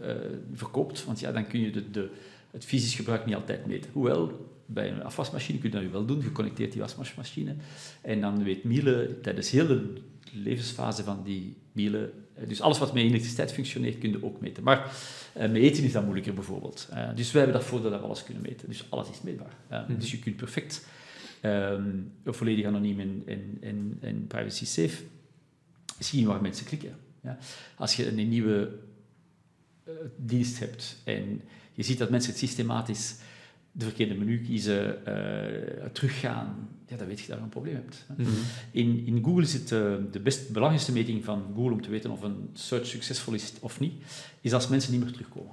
eh, verkoopt, want ja, dan kun je de, de, het fysisch gebruik niet altijd meten. Hoewel, bij een afwasmachine kun je dat wel doen. Je connecteert die wasmachine en dan weet Miele tijdens heel de levensfase van die Miele, eh, dus alles wat met elektriciteit functioneert, kun je ook meten. Maar eh, met eten is dat moeilijker bijvoorbeeld. Eh, dus wij hebben dat voordeel dat we alles kunnen meten. Dus alles is meetbaar. Mhm. Dus je kunt perfect ehm, volledig anoniem en, en, en, en privacy safe zien waar mensen klikken. Ja? Als je een nieuwe dienst hebt en je ziet dat mensen het systematisch de verkeerde menu kiezen, eh, teruggaan, ja, dan weet je dat je een probleem hebt. hè. In, in Google is het eh, de best, belangrijkste meting van Google om te weten of een search succesvol is of niet, is als mensen niet meer terugkomen.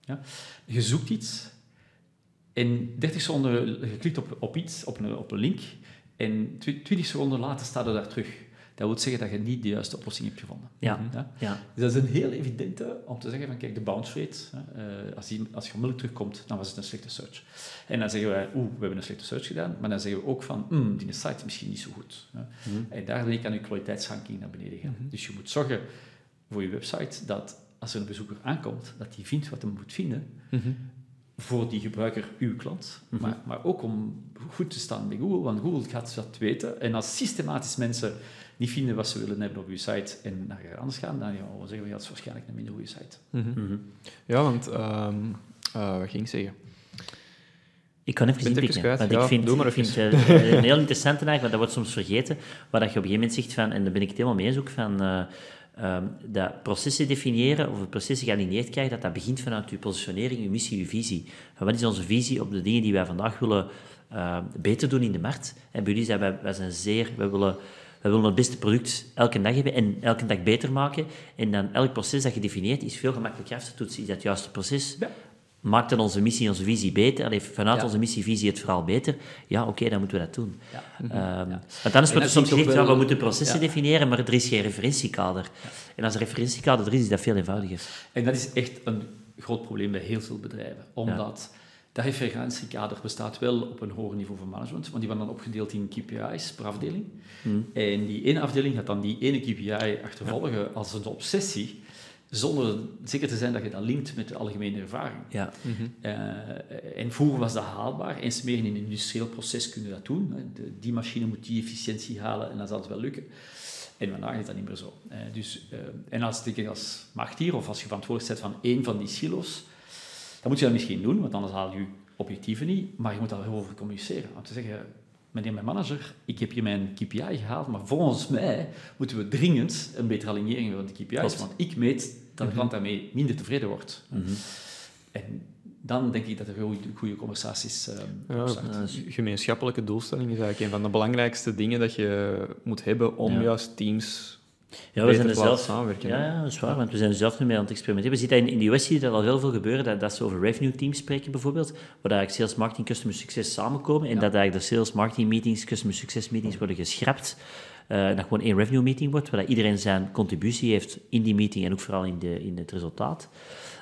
Ja? Je zoekt iets en 30 seconden geklikt op, op iets, op een, op een link, en tw- 20 seconden later staat er daar terug. Dat wil zeggen dat je niet de juiste oplossing hebt gevonden. Ja. Ja? Ja. Dus dat is een heel evidente om te zeggen van kijk, de bounce rate, hè, eh, als, die, als je onmiddellijk terugkomt, dan was het een slechte search. En dan zeggen wij, oeh, we hebben een slechte search gedaan, maar dan zeggen we ook van, hmm, die site is misschien niet zo goed. Hè. En daarmee kan je kwaliteitsranking naar beneden gaan. Dus je moet zorgen voor je website dat als er een bezoeker aankomt, dat hij vindt wat hij moet vinden voor die gebruiker, uw klant. maar, maar ook om goed te staan bij Google, want Google gaat dat weten. En als systematisch mensen niet vinden wat ze willen hebben op uw site en naar anders gaan, dan ja, we zeggen we, ja, dat is waarschijnlijk een minder goede site. Mhm. Ja, want... ehm eh, wat ging ik zeggen? Ik kan even het inpikken. kwijt? Want Ja, ik vind, doe maar ik vind even. eh, [laughs] een heel interessante eigenlijk, want dat wordt soms vergeten, waar dat je op een gegeven moment zegt van, en daar ben ik het helemaal mee eens ook, van eh, ehm, dat processen definiëren of processen gealineerd krijgen, dat dat begint vanuit je positionering, je missie, je visie. Van wat is onze visie op de dingen die wij vandaag willen eh, beter doen in de markt? En bij jullie zijn wij, wij zijn zeer, wij willen... wij willen het beste product elke dag hebben en elke dag beter maken. En dan elk proces dat je definieert is veel gemakkelijker af te toetsen. Is dat het juiste proces? Ja. Maakt dan onze missie, onze visie beter? Allee, vanuit Ja. onze missie, visie het verhaal beter? Ja, oké, dan moeten we dat doen. Ja. Ehm. Want anders wordt er dat soms gezegd, ja, we wel- moeten processen definiëren, maar er is geen referentiekader. En als er referentiekader er is, is dat veel eenvoudiger. En dat is echt een groot probleem bij heel veel bedrijven. Omdat dat referentiekader bestaat wel op een hoger niveau van management, want die worden dan opgedeeld in KPI's per afdeling. En die ene afdeling gaat dan die ene KPI achtervolgen als een obsessie, zonder zeker te zijn dat je dat linkt met de algemene ervaring. Ja. Eh, en vroeger was dat haalbaar. Eens meer in een industrieel proces kunnen we dat doen. De- die machine moet die efficiëntie halen en dat zal het wel lukken. En vandaag is dat niet meer zo. Eh, dus, eh, en als, denk ik, als marktier of als je verantwoordelijk bent van één van die silo's, dan moet je dat misschien doen, want anders haal je je objectieven niet. Maar je moet daar heel over communiceren. Om te zeggen, meneer mijn manager, ik heb hier mijn KPI gehaald, maar volgens mij moeten we dringend een betere alignering van de KPI's. Klopt. Want ik meet dat de klant daarmee minder tevreden wordt. En dan denk ik dat er goede, goede conversaties eh Ja, ontstaan. gemeenschappelijke doelstelling is eigenlijk een van de belangrijkste dingen dat je moet hebben om Ja. juist teams Ja, we zijn er zelf... samenwerken. Ja, ja, dat is waar, want we zijn er zelf nu mee aan het experimenteren. We zien dat in, in de US zie je dat al heel veel gebeuren, dat, dat ze over revenue teams spreken bijvoorbeeld, waar eigenlijk sales, marketing, customer success samenkomen en dat eigenlijk de sales, marketing meetings, customer success meetings worden geschrapt. eh, en dat gewoon één revenue meeting wordt, waar iedereen zijn contributie heeft in die meeting en ook vooral in, de, in het resultaat.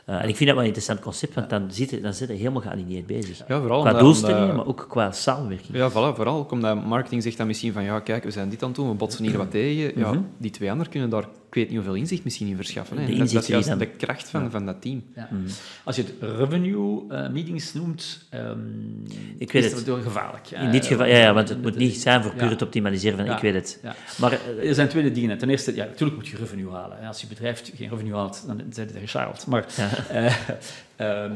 Eh, en ik vind dat wel een interessant concept, want dan zit je, dan zit je helemaal gealineerd bezig. Ja, vooral Qua doelstellingen, maar ook qua samenwerking. Ja, voilà, vooral omdat marketing zegt dan misschien van ja, kijk, we zijn dit aan het doen, we botsen hier wat [clears throat] tegen. Ja, Mhm. die twee anderen kunnen daar, ik weet niet hoeveel inzicht misschien in verschaffen. Hè. Dat, is juist de kracht van, van dat team. Ja. Als je het revenue eh, meetings noemt, ehm, Ik weet is het. dat gevaarlijk. In dit geval, ja, ja want het moet niet zijn voor puur Ja. het optimaliseren van Ja. ik weet het. Ja. Maar eh, Er zijn twee dingen. Ten eerste, ja, natuurlijk moet je revenue halen. Als je bedrijf geen revenue haalt, dan zijn het gechaald. Maar [laughs] eh, ehm,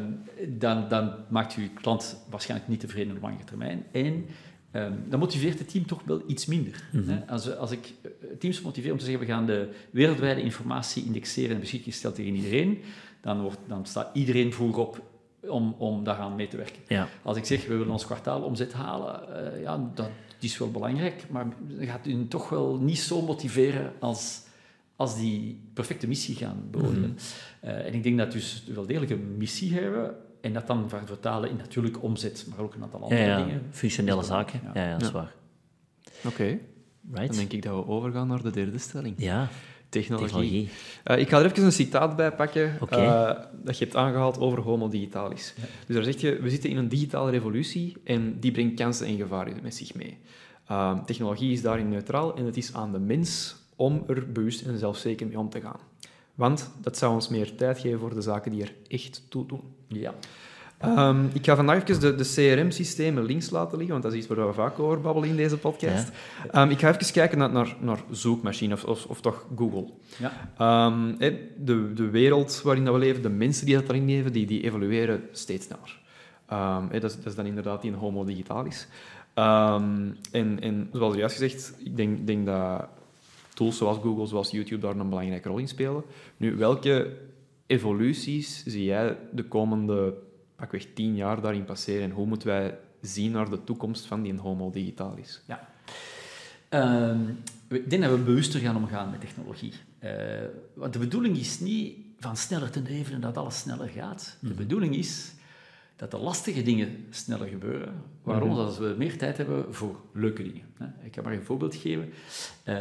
dan, dan maakt je klant waarschijnlijk niet tevreden op lange termijn. En ehm, dan motiveert het team toch wel iets minder. hè. Als, als ik eh, teams motiveer om te zeggen, we gaan de wereldwijde informatie indexeren en beschikking stellen tegen iedereen, dan, wordt, dan staat iedereen voorop om, om daaraan mee te werken. ja. Als ik zeg, we willen ons kwartaalomzet halen, eh, ja, dat is wel belangrijk, maar dat gaat u toch wel niet zo motiveren als, als die perfecte missie gaan beoordelen. Eh, en ik denk dat we dus wel degelijk een missie hebben, en dat dan vertalen in natuurlijk omzet, maar ook een aantal andere ja, dingen. functionele is zaken. Ja, ja, dat is Ja. waar. Oké, Right? dan denk ik dat we overgaan naar de derde stelling. Ja, Technologie. technologie. Eh, ik ga er even een citaat bij pakken eh, dat je hebt aangehaald over homo digitalis. Ja. Dus daar zeg je, we zitten in een digitale revolutie en die brengt kansen en gevaren met zich mee. Eh, technologie is daarin neutraal en het is aan de mens om er bewust en zelfzeker mee om te gaan. Want dat zou ons meer tijd geven voor de zaken die er echt toe doen. Ja. Ehm, ik ga vandaag even de, de CRM-systemen links laten liggen, want dat is iets waar we vaak over babbelen in deze podcast. Ehm, ik ga even kijken naar, naar, naar zoekmachine, of, of, of toch Google. Ja. Ehm, de, de wereld waarin dat we leven, de mensen die dat daarin leven, die, die evolueren steeds sneller. Dat, is, dat is dan inderdaad die homo digitalis. En, en zoals juist gezegd, ik denk, denk dat tools zoals Google, zoals YouTube daar een belangrijke rol in spelen. Nu, welke evoluties zie jij de komende pakweg tien jaar daarin passeren en hoe moeten wij zien naar de toekomst van die homo digitalis? Ehm, ik denk dat we bewuster gaan omgaan met technologie. Eh, want de bedoeling is niet van sneller te leven en dat alles sneller gaat. De bedoeling is dat de lastige dingen sneller gebeuren. Waarom? Mhm. Zodat we meer tijd hebben voor leuke dingen. Ik kan maar een voorbeeld geven. Eh,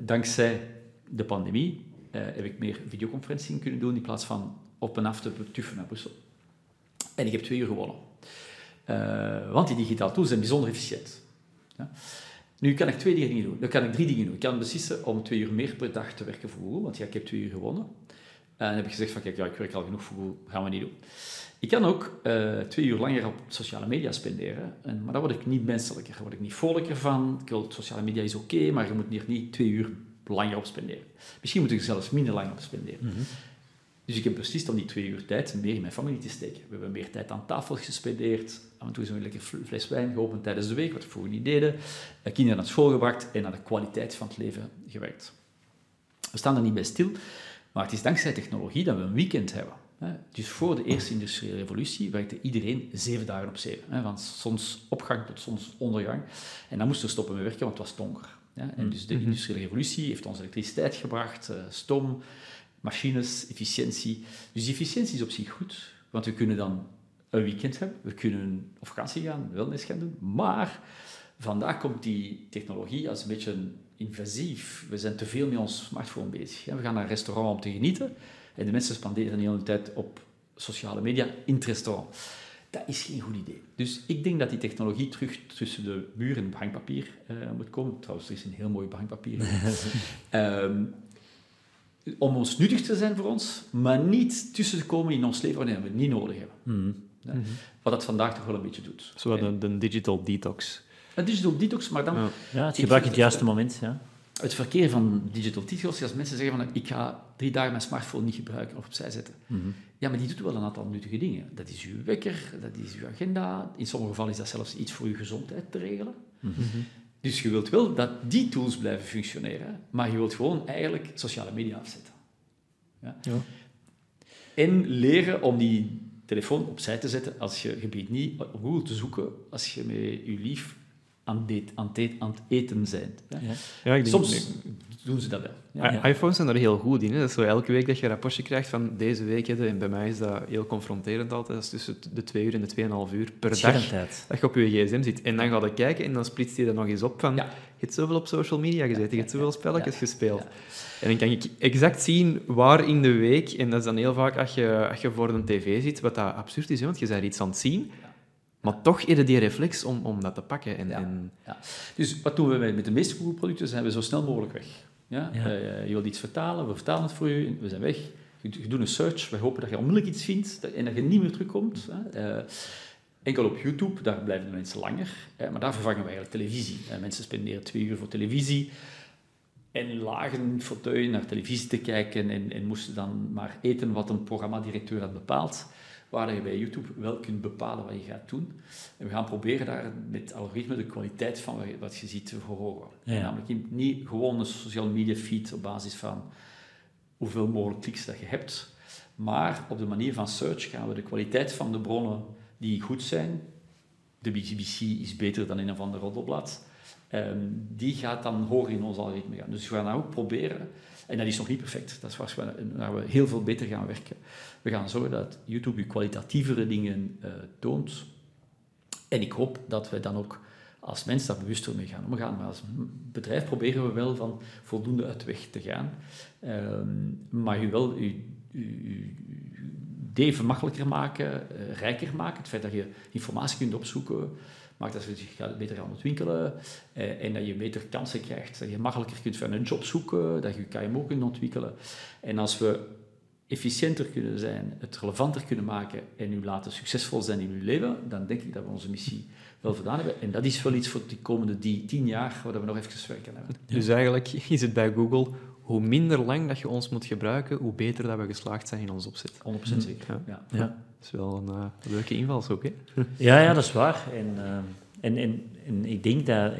dankzij de pandemie eh, heb ik meer videoconferencing kunnen doen in plaats van op en af te tuffen naar Brussel. En ik heb twee uur gewonnen. Eh, want die digitale tools zijn bijzonder efficiënt. Ja. Nu kan ik twee dingen doen. Dan kan ik drie dingen doen. Ik kan beslissen om twee uur meer per dag te werken voor Google, want ja, ik heb twee uur gewonnen. En heb ik gezegd van, kijk, ja, ik werk al genoeg voor Google, gaan we niet doen. Ik kan ook eh, twee uur langer op sociale media spenderen, en, maar daar word ik niet menselijker, daar word ik niet vrolijker van. Ik wil, sociale media is oké, maar je moet hier niet twee uur langer op spenderen. Misschien moet ik er zelfs minder lang op spenderen. Dus ik heb beslist om die twee uur tijd meer in mijn familie te steken. We hebben meer tijd aan tafel gespendeerd. Af en toe is een lekker fl- fles wijn geopend tijdens de week, wat we vroeger niet deden. Eh, Kinderen naar school gebracht en naar de kwaliteit van het leven gewerkt. We staan er niet bij stil, maar het is dankzij technologie dat we een weekend hebben. Dus voor de eerste industriële revolutie werkte iedereen zeven dagen op zeven. Van zonsopgang tot zonsondergang. En dan moesten we stoppen met werken, want het was donker. En dus de industriële revolutie heeft ons elektriciteit gebracht, eh, stoom, machines, efficiëntie. Dus efficiëntie is op zich goed, want we kunnen dan een weekend hebben, we kunnen op vakantie gaan, wellness gaan doen, maar vandaag komt die technologie als een beetje invasief. We zijn te veel met ons smartphone bezig. We gaan naar een restaurant om te genieten en de mensen spenderen de hele tijd op sociale media in het restaurant. Dat is geen goed idee. Dus ik denk dat die technologie terug tussen de muur en behangpapier eh, moet komen. Trouwens, er is een heel mooi behangpapier. [laughs] Ehm, om ons nuttig te zijn voor ons, maar niet tussen te komen in ons leven wanneer we het niet nodig hebben. Mhm. Ja. Wat dat vandaag toch wel een beetje doet. Zo de, de digital detox. Een digital detox, maar dan Ja. Het Ik gebruik het juiste moment. Ja. het verkeer van digital detox, als mensen zeggen van ik ga drie dagen mijn smartphone niet gebruiken of opzij zetten. Mhm. Ja, maar die doet wel een aantal nuttige dingen. Dat is uw wekker, dat is uw agenda. In sommige gevallen is dat zelfs iets voor uw gezondheid te regelen. Dus je wilt wel dat die tools blijven functioneren, maar je wilt gewoon eigenlijk sociale media afzetten. Ja? Ja. En leren om die telefoon opzij te zetten als je gebied niet op Google te zoeken als je met je lief aan, het- aan, het aan het eten hè. Ja. Ja, ik denk, Soms doen ze dat wel. Ja. I- iPhones zijn er heel goed in. Hè. Dat is zo elke week dat je een rapportje krijgt van deze week. Hè, en bij mij is dat heel confronterend altijd. Dat is tussen de twee uur en de tweeënhalf uur per dag dat je op je gsm zit. En dan ga je kijken en dan splitst hij er nog eens op van... Ja. Je hebt zoveel op social media gezeten, je hebt zoveel spelletjes ja, gespeeld. ja. En dan kan ik exact zien waar in de week... En dat is dan heel vaak als je, als je voor een tv zit, wat dat absurd is, hè, want je bent iets aan het zien... Maar toch je die reflex om, om dat te pakken. En, Ja. en Ja. Dus wat doen we met, met de meeste Google-producten? Zijn we zo snel mogelijk weg. Ja? Ja. Eh, je wilt iets vertalen, we vertalen het voor je, we zijn weg. Je, je doet een search, we hopen dat je onmiddellijk iets vindt dat- en dat je niet meer terugkomt. Hè? Eh, enkel op YouTube, daar blijven de mensen langer. Eh, maar daar vervangen we eigenlijk televisie. Eh, mensen spenderen twee uur voor televisie en lagen fauteuil naar televisie te kijken en, en moesten dan maar eten wat een programmadirecteur had bepaald. Waar je bij YouTube wel kunt bepalen wat je gaat doen. En we gaan proberen daar met algoritme de kwaliteit van wat je- ziet te verhogen. Ja. Namelijk niet gewoon een social media feed op basis van hoeveel mogelijk kliks dat je hebt, maar op de manier van search gaan we de kwaliteit van de bronnen die goed zijn, de BBC is beter dan een of ander roddelblad. Ehm, die gaat dan hoger in ons algoritme gaan. Dus we gaan dat ook proberen. En dat is nog niet perfect. Dat is waar we heel veel beter gaan werken. We gaan zorgen dat YouTube je kwalitatievere dingen uh, toont. En ik hoop dat we dan ook als mens daar bewuster mee gaan omgaan. Maar als bedrijf proberen we wel van voldoende uit weg te gaan. Um, maar je wel je, leven makkelijker maken, uh, rijker maken. Het feit dat je informatie kunt opzoeken, maakt dat je zich beter gaan ontwikkelen uh, en dat je beter kansen krijgt. Dat je makkelijker kunt van een job zoeken, dat je je KMO kunt ontwikkelen. En als we efficiënter kunnen zijn, het relevanter kunnen maken en u laten succesvol zijn in uw leven, dan denk ik dat we onze missie wel gedaan hebben. En dat is wel iets voor de komende die, tien jaar waar we nog even werken hebben. Dus eigenlijk is het bij Google, hoe minder lang dat je ons moet gebruiken, hoe beter dat we geslaagd zijn in ons opzet. 100% zeker. Ja. ja. ja. Dat is wel een uh, leuke invalshoek, hè? [laughs] Ja, ja, dat is waar. En, uh, en, en, en, ik denk dat...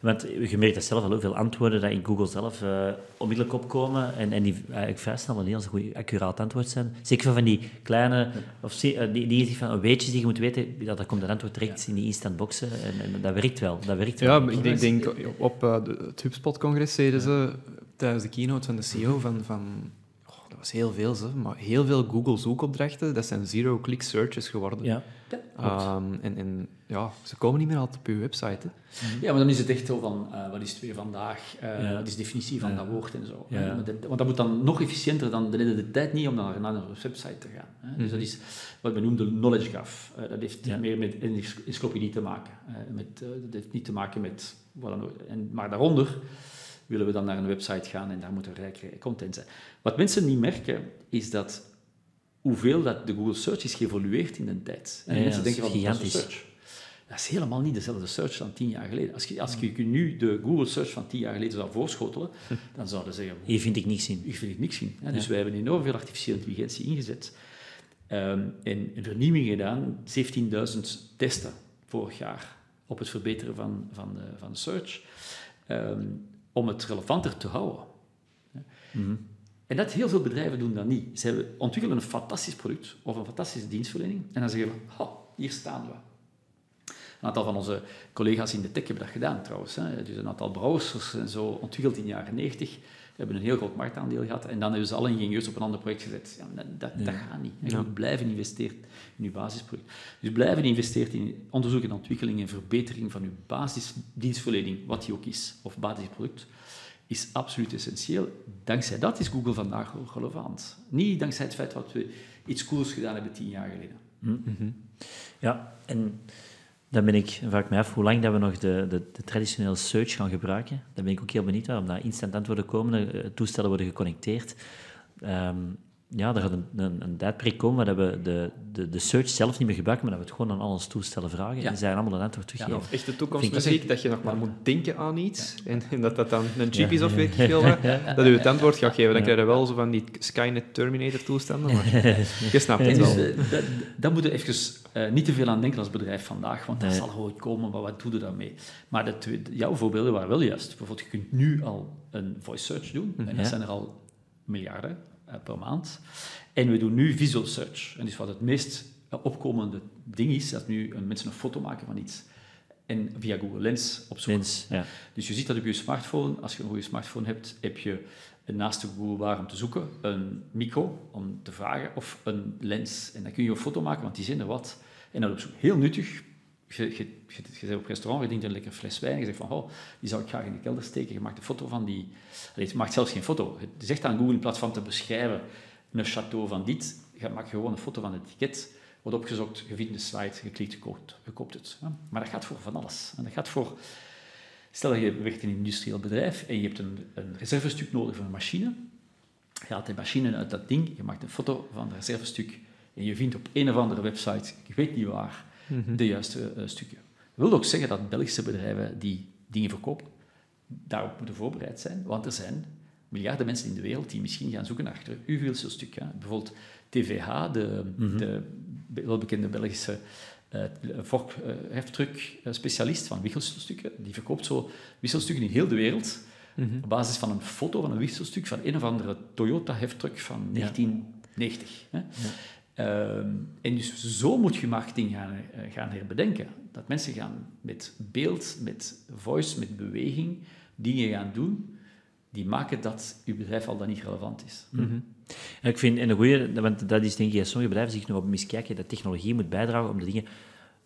Want je merkt dat zelf al, veel antwoorden dat in Google zelf uh, onmiddellijk opkomen en, en die eigenlijk vrij snel een heel goed, accuraat antwoord zijn. Zeker van die kleine... Of die, die van weetjes die je moet weten, dat, dat komt een antwoord direct in die instant boxen. En, en, dat werkt wel. Dat werkt ja, wel. ik denk, denk op uh, het HubSpot-congres zeiden ze tijdens de keynote van de CEO van... van dat was heel veel, ze, maar heel veel Google zoekopdrachten, dat zijn zero-click searches geworden. Ja, um, en, en, ja, ze komen niet meer altijd op je website. Hè. Ja, maar dan is het echt zo van, uh, wat is het weer vandaag? Uh, ja. Wat is de definitie van ja. dat woord en zo. Ja. Want dat moet dan nog efficiënter dan de, de tijd niet om naar, naar een website te gaan. Hè. Dus dat is wat we noemen de knowledge graph. Uh, dat heeft meer met encyclopedie te maken. met, dat heeft niet te maken met wat dan ook. En, maar daaronder willen we dan naar een website gaan en daar moet er rijke content zijn. Wat mensen niet merken, is dat hoeveel dat de Google Search is geëvolueerd in de tijd. En ja, mensen denken van, gigantisch. search. Dat is helemaal niet dezelfde search dan tien jaar geleden. Als je, als je nu de Google Search van tien jaar geleden zou voorschotelen, dan zouden ze zeggen... Hier vind ik niks in. Hier vind ik niks in. Ja, dus wij hebben enorm veel artificiële intelligentie ingezet. Um, en een vernieuwing gedaan, 17.000 testen vorig jaar op het verbeteren van, van, de, van de search. Um, om het relevanter te houden. Mm -hmm. En dat heel veel bedrijven doen dat niet. Ze ontwikkelen een fantastisch product of een fantastische dienstverlening en dan zeggen we, hier staan we. Een aantal van onze collega's in de tech hebben dat gedaan trouwens. Hè. Dus een aantal browsers en zo ontwikkeld in de jaren 90 hebben een heel groot marktaandeel gehad en dan hebben ze alle ingenieurs op een ander project gezet. Ja, dat, dat, ja. dat, gaat niet. Je moet blijven investeren in je basisproduct. Dus blijven investeren in onderzoek en ontwikkeling en verbetering van je basisdienstverlening, wat die ook is, of basisproduct, is absoluut essentieel. Dankzij dat is Google vandaag relevant. Niet dankzij het feit dat we iets cools gedaan hebben tien jaar geleden. Mm -hmm. Ja, en dan ben ik, vraag ik me af hoe lang dat we nog de, de, de, traditionele search gaan gebruiken. Daar ben ik ook heel benieuwd naar, omdat instant antwoorden komen, toestellen worden geconnecteerd. Um, ja, er gaat een, een, een tijdperk komen waar we de, de, de search zelf niet meer gebruiken, maar dat we het gewoon aan alles toestellen vragen ja. en zij allemaal een antwoord teruggeven. Ja, echt de toekomstmuziek, dat je nog maar moet denken aan iets ja. en, en, dat dat dan een chip is of weet ik veel wat, [laughs] dat u het antwoord gaat geven. Dan krijg je wel zo van die Skynet Terminator toestanden, maar [laughs] je snapt het wel. Dus, uh, dat moet je even uh, niet te veel aan denken als bedrijf vandaag, want dat nee. zal ooit komen, maar wat doe je daarmee? Maar dat, jouw voorbeelden waren wel juist. Bijvoorbeeld, je kunt nu al een voice search doen, en dat zijn er al miljarden per maand. En we doen nu visual search. En dus wat het meest opkomende ding is, dat nu mensen een foto maken van iets en via Google Lens opzoeken. Lens, ja. Dus je ziet dat op je smartphone, als je een goede smartphone hebt, heb je naast de Google Bar om te zoeken een micro om te vragen of een lens. En dan kun je een foto maken, want die zijn er wat. En dat is heel nuttig. Je, je, je, je bent op restaurant, je drinkt een lekker fles wijn je zegt van, oh, die zou ik graag in de kelder steken. Je maakt een foto van die... Je maakt zelfs geen foto. Je zegt aan Google, in plaats van te beschrijven een chateau van dit, je maakt gewoon een foto van het etiket, wordt opgezocht, je vindt de site, je klikt, je koopt, het. Maar dat gaat voor van alles. En dat gaat voor... Stel dat je werkt in een industrieel bedrijf en je hebt een, een reservestuk nodig voor een machine. Je haalt die machine uit dat ding, je maakt een foto van het reservestuk en je vindt op een of andere website, ik weet niet waar, mm -hmm. de juiste uh, stukken. Dat wil ook zeggen dat Belgische bedrijven die dingen verkopen, daarop moeten voorbereid zijn, want er zijn miljarden mensen in de wereld die misschien gaan zoeken naar uw. Ja. Bijvoorbeeld TVH, de, mm -hmm. de welbekende Belgische uh, vork, uh, heftruck specialist van wisselstukken, die verkoopt zo wisselstukken in heel de wereld mm -hmm. op basis van een foto van een wisselstuk van een of andere Toyota heftruck van 1990. Ja. Hè. Ja. Ehm, en dus zo moet je marketing gaan, eh, gaan herbedenken. Dat mensen gaan met beeld, met voice, met beweging dingen gaan doen die maken dat je bedrijf al dan niet relevant is. En ik vind, en een goeie, want dat is denk ik, sommige bedrijven zich nog op miskijken, dat technologie moet bijdragen om de dingen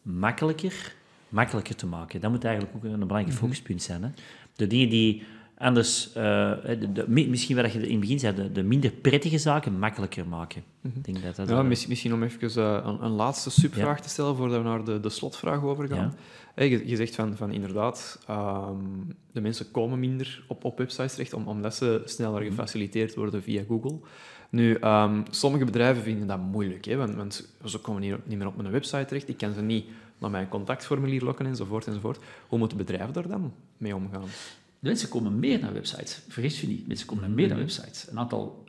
makkelijker, makkelijker te maken. Dat moet eigenlijk ook een belangrijk focuspunt zijn. Hè? De dingen die anders, eh, de, de, misschien wat je in het begin zei, de, de minder prettige zaken makkelijker maken. Ik denk dat dat Ja, eh, mis- misschien om even eh, een, een laatste subvraag Ja. te stellen voordat we naar de, de slotvraag overgaan. Ja. Je, je zegt van, van inderdaad, ehm, de mensen komen minder op, op websites terecht om, omdat ze sneller Mhm. gefaciliteerd worden via Google. Nu, ehm, sommige bedrijven vinden dat moeilijk, hè, want, want ze komen niet, niet meer op mijn website terecht. Ik kan ze niet naar mijn contactformulier lokken enzovoort enzovoort. Hoe moeten bedrijven daar dan mee omgaan? De mensen komen meer naar websites. Vergis je niet, mensen komen meer naar websites. Een aantal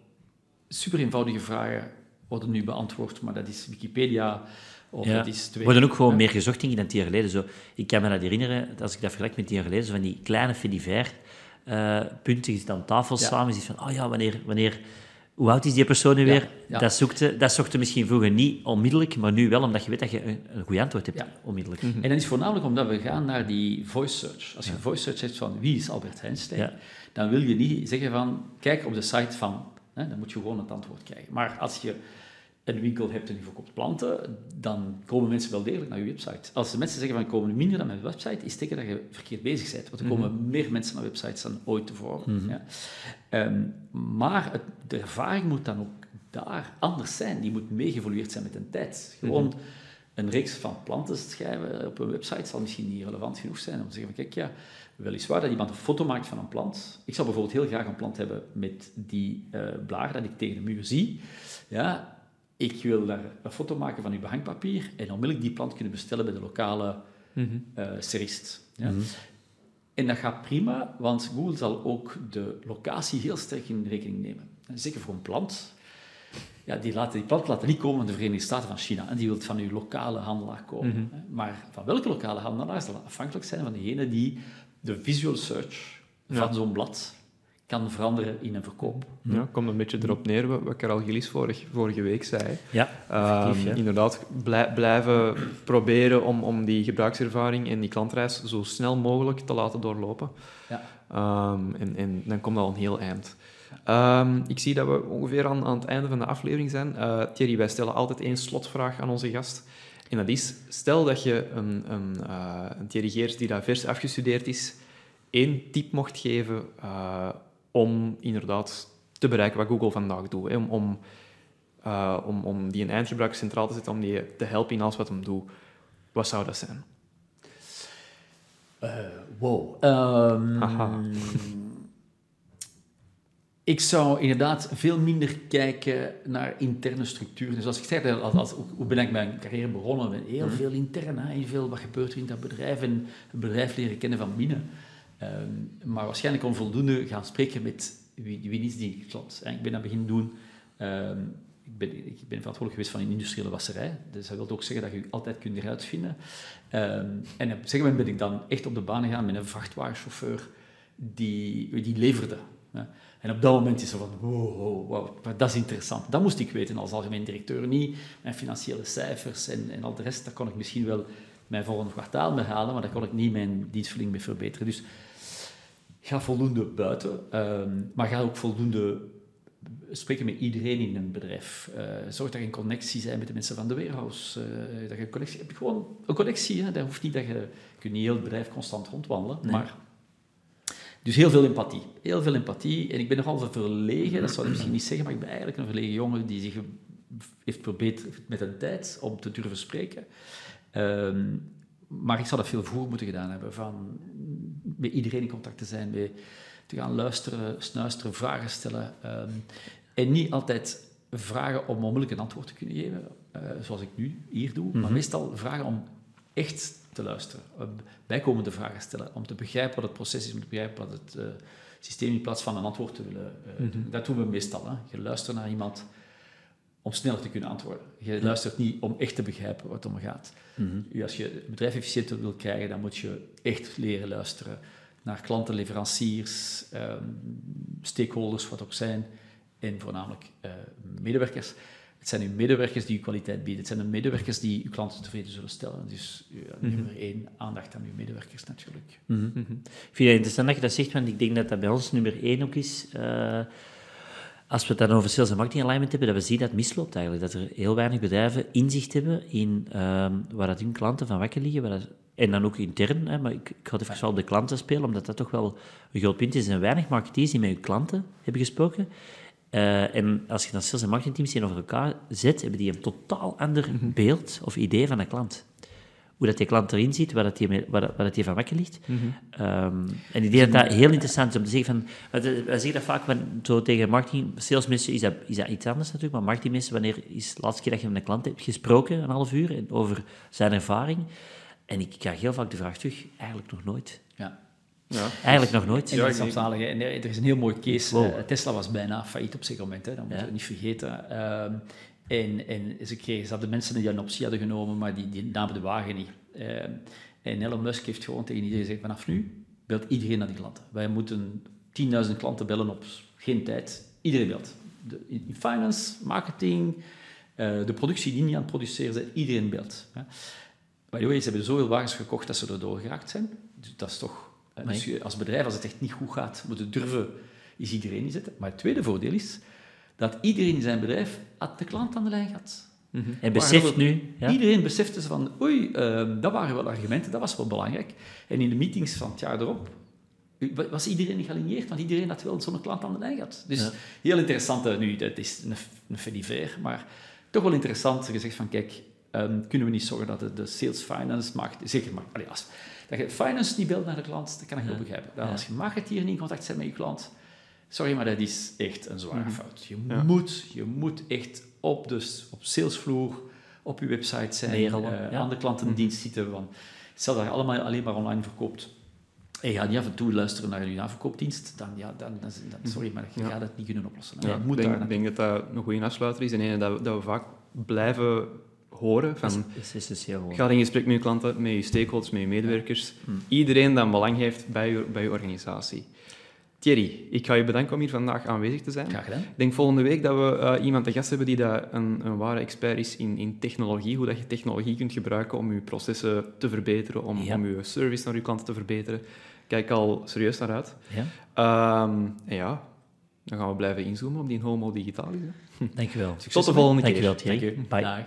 super eenvoudige vragen worden nu beantwoord, maar dat is Wikipedia of Ja. dat is twee. worden ook gewoon Ja. meer gezocht denk ik, dan tien jaar geleden. Zo, ik kan me dat herinneren, als ik dat vergelijk met tien jaar geleden, zo van die kleine fediver eh punten, aan tafel Ja. samen, ziet van, oh ja, wanneer, wanneer, hoe oud is die persoon nu weer? ja. Dat, zoekte, dat zocht misschien vroeger niet onmiddellijk, maar nu wel, omdat je weet dat je een, een goed antwoord hebt Ja. onmiddellijk. En dat is voornamelijk omdat we gaan naar die voice search. Als je voice search hebt van wie is Albert Heijnstein, Ja. dan wil je niet zeggen van kijk op de site van, hè, dan moet je gewoon het antwoord krijgen. Maar als je een winkel hebt en je verkoopt planten, dan komen mensen wel degelijk naar je website. Als de mensen zeggen van komen minder naar mijn website, is het teken dat je verkeerd bezig bent. Want er komen meer mensen naar websites dan ooit tevoren. Ja. Ehm, maar het- de ervaring moet dan ook daar anders zijn. Die moet meegeëvolueerd zijn met de tijd. Gewoon een reeks van planten schrijven op een website zal misschien niet relevant genoeg zijn om te zeggen van kijk, ja, weliswaar dat iemand een foto maakt van een plant. Ik zou bijvoorbeeld heel graag een plant hebben met die eh blaren dat ik tegen de muur zie. Ja, ik wil daar een foto maken van uw behangpapier en onmiddellijk die plant kunnen bestellen bij de lokale eh serist. Ja. En dat gaat prima, want Google zal ook de locatie heel sterk in rekening nemen. En zeker voor een plant. Ja, die, laten, die plant laten niet komen van de Verenigde Staten van China. En die wil van uw lokale handelaar komen. hè. Maar van welke lokale handelaar zal afhankelijk zijn van degene die de visual search van zo'n blad kan veranderen in een verkoop. Ja, komt een beetje erop neer wat, Karel Gillis vorig, vorige week zei. Ja, Ehm, ja. Inderdaad, blij- blijven proberen om, om die gebruikservaring en die klantreis zo snel mogelijk te laten doorlopen. Ja. Ehm, en, en dan komt al een heel eind. Ehm, ik zie dat we ongeveer aan, aan het einde van de aflevering zijn. Eh, Thierry, wij stellen altijd één slotvraag aan onze gast. En dat is, stel dat je een, een, eh, een Thierry Geers die daar vers afgestudeerd is, één tip mocht geven eh, om inderdaad te bereiken wat Google vandaag doet. Hè, om, om, eh, om, om die een eindgebruiker centraal te zetten, om die te helpen in alles wat hem doet. Wat zou dat zijn? Eh, wow. Ehm. Ik zou inderdaad veel minder kijken naar interne structuren. Dus als ik zeg, als, als, hoe ben ik mijn carrière begonnen? Met heel veel intern, heel veel wat gebeurt er in dat bedrijf en het bedrijf leren kennen van binnen. Ehm, maar waarschijnlijk onvoldoende gaan spreken met wie, wie is die klant. Ik ben dat beginnen doen. ehm, ik, ben, ik ben verantwoordelijk geweest van een industriële wasserij. Dus dat wil ook zeggen dat je je altijd kunt eruit vinden. Ehm, en op een gegeven moment ben ik dan echt op de baan gegaan met een vrachtwagenchauffeur die, die leverde. En op dat moment is er van, wow, wow, wow, dat is interessant. Dat moest ik weten als algemeen directeur niet. Mijn financiële cijfers en, en al de rest, daar kon ik misschien wel mijn volgende kwartaal mee halen, maar daar kon ik niet mijn dienstverlening mee verbeteren. Dus ga voldoende buiten, ehm, maar ga ook voldoende spreken met iedereen in een bedrijf. Eh, zorg dat je een connectie bent met de mensen van de warehouse. eh, dat je een connectie hebt. Gewoon een connectie. Hè. Dat hoeft niet dat je, je kunt niet heel het bedrijf constant rondwandelen, maar dus heel veel empathie. Heel veel empathie. En ik ben nogal verlegen, dat zou ik misschien niet zeggen, maar ik ben eigenlijk een verlegen jongen die zich heeft verbeterd met de tijd om te durven spreken. Ehm, maar ik zou dat veel vroeger moeten gedaan hebben. Van met iedereen in contact te zijn, te gaan luisteren, snuisteren, vragen stellen. ehm, en niet altijd vragen om onmiddellijk een antwoord te kunnen geven, eh, zoals ik nu hier doe. Maar meestal vragen om echt te luisteren. om bijkomende vragen stellen, om te begrijpen wat het proces is, om te begrijpen wat het eh, systeem in plaats van een antwoord te willen eh, doen. Dat doen we meestal. Hè. Je luistert naar iemand om sneller te kunnen antwoorden. Je luistert niet om echt te begrijpen wat het om gaat. U, Als je het bedrijf efficiënter wil krijgen, dan moet je echt leren luisteren naar klanten, leveranciers, ehm, stakeholders, wat ook zijn, en voornamelijk eh, medewerkers. Het zijn uw medewerkers die uw kwaliteit bieden. Het zijn de medewerkers die uw klanten tevreden zullen stellen. Dus ja, nummer één, aandacht aan uw medewerkers natuurlijk. Ik vind het interessant dat je dat zegt, want ik denk dat dat bij ons nummer één ook is. eh, als we het dan over sales en marketing alignment hebben, dat we zien dat het misloopt eigenlijk. Dat er heel weinig bedrijven inzicht hebben in ehm, waar dat hun klanten van wakker liggen. Waar dat- en dan ook intern, hè, maar ik, ik ga het even op de klanten spelen, omdat dat toch wel een groot punt is. Er zijn weinig marketeers die met hun klanten hebben gesproken. Eh, en als je dan sales en marketingteams tegenover elkaar zet, hebben die een totaal ander beeld of idee van een klant. Hoe dat die klant erin zit, waar dat die, waar dat, waar dat die van wakker ligt. Ehm, en ik denk dat dat heel interessant is om te zeggen van... eh, Wij zeggen dat vaak van, zo tegen marketing... Salesmensen is dat, is dat iets anders natuurlijk, maar marketingmensen, wanneer is de laatste keer dat je met een klant hebt gesproken, een half uur, en over zijn ervaring? En ik krijg heel vaak de vraag terug, eigenlijk nog nooit. Ja. Ja. Eigenlijk nog nooit. En dat is. En er is een heel mooi case. Wow. Eh, Tesla was bijna failliet op zich moment, hè. dat moeten Ja. we niet vergeten. Ehm, en, en ze, kregen, ze hadden mensen die een optie hadden genomen, maar die, die namen de wagen niet. Ehm, en Elon Musk heeft gewoon tegen iedereen gezegd, vanaf nu belt iedereen naar die klanten. Wij moeten 10.000 klanten bellen op geen tijd. Iedereen belt. De, in in finance, marketing, eh, de productie die niet aan het produceren zijn, iedereen belt. Hè. By the way, ze hebben zoveel wagens gekocht dat ze erdoor geraakt zijn. Dus dat is toch... eh, je, als bedrijf, als het echt niet goed gaat, moet je durven is iedereen inzetten. Maar het tweede voordeel is dat iedereen in zijn bedrijf had de klant aan de lijn gehad. En beseft Waar nu... Ja? Iedereen besefte ze van, oei, ehm, dat waren wel argumenten, dat was wel belangrijk. En in de meetings van het jaar erop wa- was iedereen gealigneerd, want iedereen had wel zo'n klant aan de lijn gehad. Dus Ja. heel interessant, eh, nu, dat is een, een fait divers, maar toch wel interessant gezegd van, kijk, ehm, kunnen we niet zorgen dat de, de sales finance maakt, zeker maar, allee, als, dat je finance niet belt naar de klant, dat kan ik heel begrijpen. Als je marketeer niet in contact bent met je klant, sorry, maar dat is echt een zware fout. Je, Ja. moet, je moet echt op, de, op salesvloer, op je website zijn, eh, ja. aan de klantendienst zitten. Want stel dat je allemaal alleen maar online verkoopt en je gaat niet af en toe luisteren naar je aanverkoopdienst, dan, ja, dan, dan, dan- sorry, maar je Ja. gaat het niet kunnen oplossen. Ja, je moet ik denk, daar ik denk dat dat een goede afsluiter is en een dat, we- dat we vaak blijven horen. Dat Van, is, is essentieel. gewoon. ga in gesprek met je klanten, met je stakeholders, met je medewerkers. Iedereen dat een belang heeft bij je, bij je organisatie. Thierry, ik ga je bedanken om hier vandaag aanwezig te zijn. Graag gedaan. Ik denk volgende week dat we eh, iemand te gast hebben die dat een, een ware expert is in, in technologie. Hoe dat je technologie kunt gebruiken om je processen te verbeteren, om, Ja. om je service naar je klanten te verbeteren. Kijk al serieus naar uit. Ja? Ehm, en ja, dan gaan we blijven inzoomen op die homo digitalis. Dankjewel. Tot de volgende keer. Dankjewel, Thierry. Dank u. Bye. Dag.